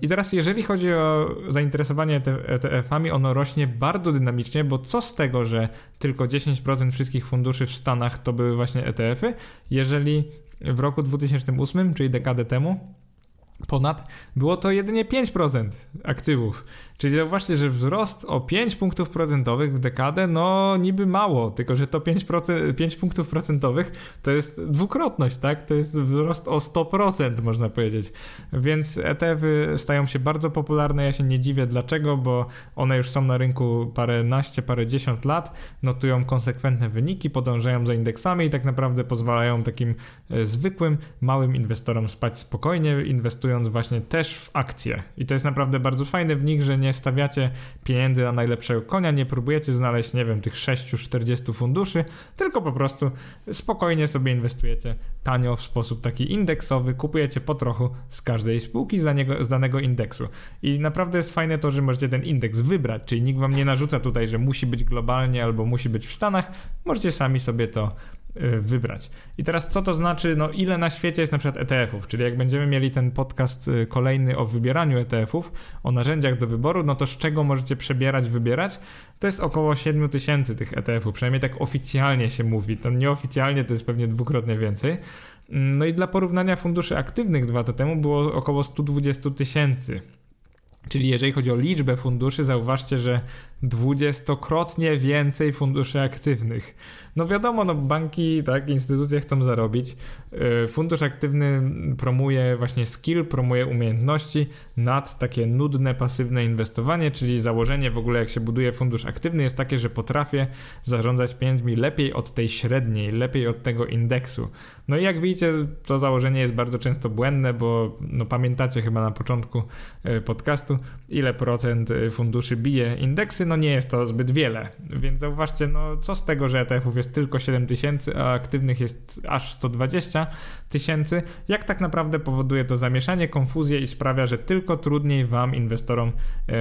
I teraz, jeżeli chodzi o zainteresowanie ETF-ami, ono rośnie bardzo dynamicznie, bo co z tego, że tylko 10% wszystkich funduszy w Stanach to były właśnie ETF-y, jeżeli w roku 2008, czyli dekadę temu, ponad, było to jedynie 5% aktywów. Czyli zauważcie, że wzrost o 5 punktów procentowych w dekadę, no niby mało, tylko że to 5%, 5 punktów procentowych to jest dwukrotność, tak? To jest wzrost o 100%, można powiedzieć. Więc ETF-y stają się bardzo popularne. Ja się nie dziwię dlaczego, bo one już są na rynku parę naście, parę dziesiąt lat, notują konsekwentne wyniki, podążają za indeksami i tak naprawdę pozwalają takim e, zwykłym, małym inwestorom spać spokojnie, inwestując właśnie też w akcje. I to jest naprawdę bardzo fajne w nich, że nie nie stawiacie pieniędzy na najlepszego konia, nie próbujecie znaleźć, nie wiem, tych 6-40 funduszy, tylko po prostu spokojnie sobie inwestujecie tanio w sposób taki indeksowy, kupujecie po trochu z każdej spółki z z danego indeksu. I naprawdę jest fajne to, że możecie ten indeks wybrać, czyli nikt wam nie narzuca tutaj, że musi być globalnie albo musi być w Stanach, możecie sami sobie to wybrać. I teraz co to znaczy, no ile na świecie jest na przykład ETF-ów, czyli jak będziemy mieli ten podcast y, kolejny o wybieraniu ETF-ów, o narzędziach do wyboru, no to z czego możecie przebierać, wybierać? To jest około 7 tysięcy tych ETF-ów, przynajmniej tak oficjalnie się mówi, to nieoficjalnie to jest pewnie dwukrotnie więcej. No i dla porównania funduszy aktywnych dwa lata temu było około 120 tysięcy. Czyli jeżeli chodzi o liczbę funduszy, zauważcie, że dwudziestokrotnie więcej funduszy aktywnych. No wiadomo, no banki, tak, instytucje chcą zarobić. Y, fundusz aktywny promuje właśnie skill, promuje umiejętności nad takie nudne, pasywne inwestowanie, czyli założenie w ogóle jak się buduje fundusz aktywny jest takie, że potrafię zarządzać pieniędzmi lepiej od tej średniej, lepiej od tego indeksu. No i jak widzicie, to założenie jest bardzo często błędne, bo no pamiętacie chyba na początku y, podcastu, ile procent y, funduszy bije indeksy, no nie jest to zbyt wiele. Więc zauważcie, no co z tego, że ETF-ów jest tylko 7 tysięcy, a aktywnych jest aż 120 tysięcy, jak tak naprawdę powoduje to zamieszanie, konfuzję i sprawia, że tylko trudniej wam, inwestorom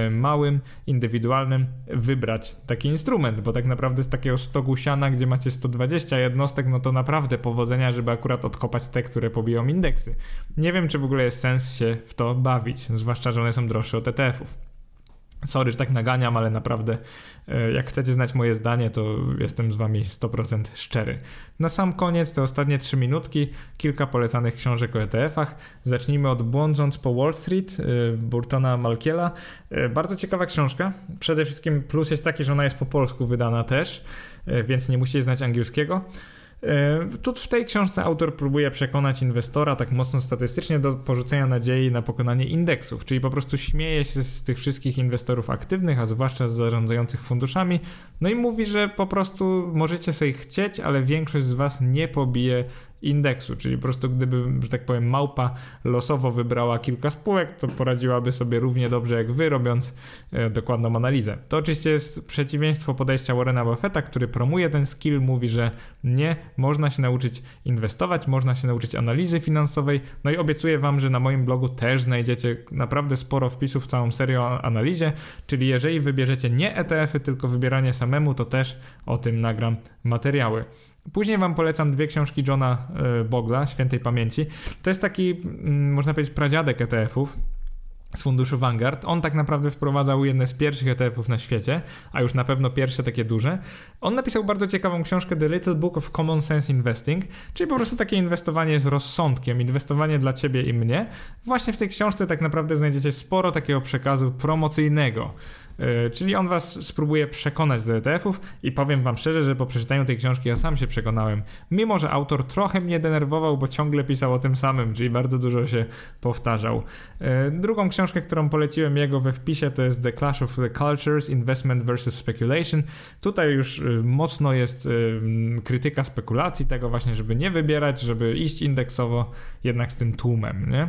y, małym, indywidualnym, wybrać taki instrument, bo tak naprawdę z takiego stogu siana, gdzie macie 120 jednostek, no to naprawdę powodzenia, żeby akurat odkopać te, które pobiją indeksy. Nie wiem, czy w ogóle jest sens się w to bawić, zwłaszcza, że one są droższe od ETF-ów. Sorry, że tak naganiam, ale naprawdę e, jak chcecie znać moje zdanie, to jestem z wami 100% szczery. Na sam koniec, te ostatnie 3 minutki, kilka polecanych książek o ETF-ach. Zacznijmy od Błądząc po Wall Street e, Burtona Malkiela. E, bardzo ciekawa książka. Przede wszystkim plus jest taki, że ona jest po polsku wydana też, więc nie musicie znać angielskiego. E, tu w tej książce autor próbuje przekonać inwestora tak mocno statystycznie do porzucenia nadziei na pokonanie indeksów, czyli po prostu śmieje się z tych wszystkich inwestorów aktywnych, a zwłaszcza z zarządzających funduszami, no i mówi, że po prostu możecie sobie chcieć, ale większość z was nie pobije indeksu, czyli po prostu gdyby, że tak powiem, małpa losowo wybrała kilka spółek, to poradziłaby sobie równie dobrze jak wy, robiąc e, dokładną analizę. To oczywiście jest przeciwieństwo podejścia Warrena Buffetta, który promuje ten skill, mówi, że nie, można się nauczyć inwestować, można się nauczyć analizy finansowej, no i obiecuję wam, że na moim blogu też znajdziecie naprawdę sporo wpisów, całą serię o analizie, czyli jeżeli wybierzecie nie ETF-y, tylko wybieranie samemu, to też o tym nagram materiały. Później Wam polecam dwie książki Johna e, Bogla, świętej pamięci. To jest taki, mm, można powiedzieć, pradziadek ETF-ów z funduszu Vanguard. On tak naprawdę wprowadzał jedne z pierwszych ETF-ów na świecie, a już na pewno pierwsze takie duże. On napisał bardzo ciekawą książkę The Little Book of Common Sense Investing, czyli po prostu takie inwestowanie z rozsądkiem, inwestowanie dla ciebie i mnie. Właśnie w tej książce tak naprawdę znajdziecie sporo takiego przekazu promocyjnego czyli on was spróbuje przekonać do ETF-ów i powiem wam szczerze, że po przeczytaniu tej książki ja sam się przekonałem. Mimo, że autor trochę mnie denerwował, bo ciągle pisał o tym samym, czyli bardzo dużo się powtarzał. E, drugą książkę, którą poleciłem jego we wpisie to jest The Clash of the Cultures, Investment vs. Speculation. Tutaj już e, mocno jest krytyka spekulacji, tego właśnie, żeby nie wybierać, żeby iść indeksowo jednak z tym tłumem, nie?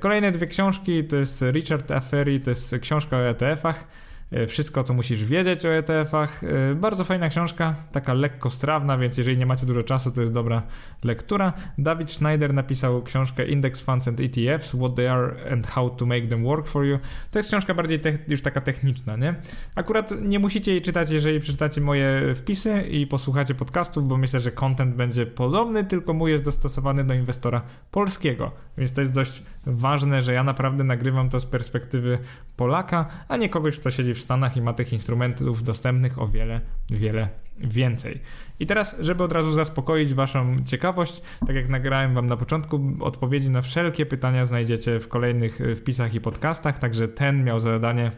Kolejne dwie książki to jest Richard Affery, to jest książka o ETF-ach. E, wszystko, co musisz wiedzieć o ETF-ach. E, bardzo fajna książka, taka lekko strawna, więc jeżeli nie macie dużo czasu, to jest dobra lektura. Dawid Schneider napisał książkę Index Funds and ETFs, What They Are and How to Make Them Work for You. To jest książka bardziej już taka techniczna, nie? Akurat nie musicie jej czytać, jeżeli przeczytacie moje wpisy i posłuchacie podcastów, bo myślę, że content będzie podobny, tylko mój jest dostosowany do inwestora polskiego. Więc to jest dość ważne, że ja naprawdę nagrywam to z perspektywy Polaka, a nie kogoś, kto siedzi w Stanach i ma tych instrumentów dostępnych o wiele, wiele więcej. I teraz, żeby od razu zaspokoić Waszą ciekawość, tak jak nagrałem Wam na początku, odpowiedzi na wszelkie pytania znajdziecie w kolejnych e, wpisach i podcastach, także ten miał zadanie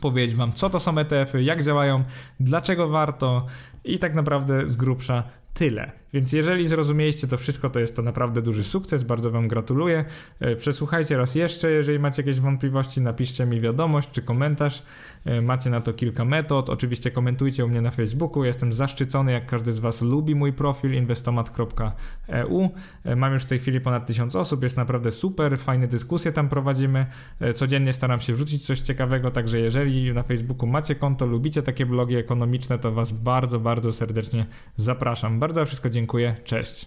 powiedzieć Wam, co to są ETF-y, jak działają, dlaczego warto i tak naprawdę z grubsza tyle. Więc jeżeli zrozumieliście to wszystko, to jest to naprawdę duży sukces. Bardzo Wam gratuluję. E, przesłuchajcie raz jeszcze. Jeżeli macie jakieś wątpliwości, napiszcie mi wiadomość czy komentarz. E, macie na to kilka metod. Oczywiście komentujcie u mnie na Facebooku. Jestem zaszczycony, jak każdy z Was lubi mój profil inwestomat.eu. E, mam już w tej chwili ponad 1000 osób. Jest naprawdę super. Fajne dyskusje tam prowadzimy. Codziennie staram się wrzucić coś ciekawego. Także jeżeli na Facebooku macie konto, lubicie takie blogi ekonomiczne, to Was bardzo, bardzo serdecznie zapraszam. Bardzo wszystko dziękuję. Cześć.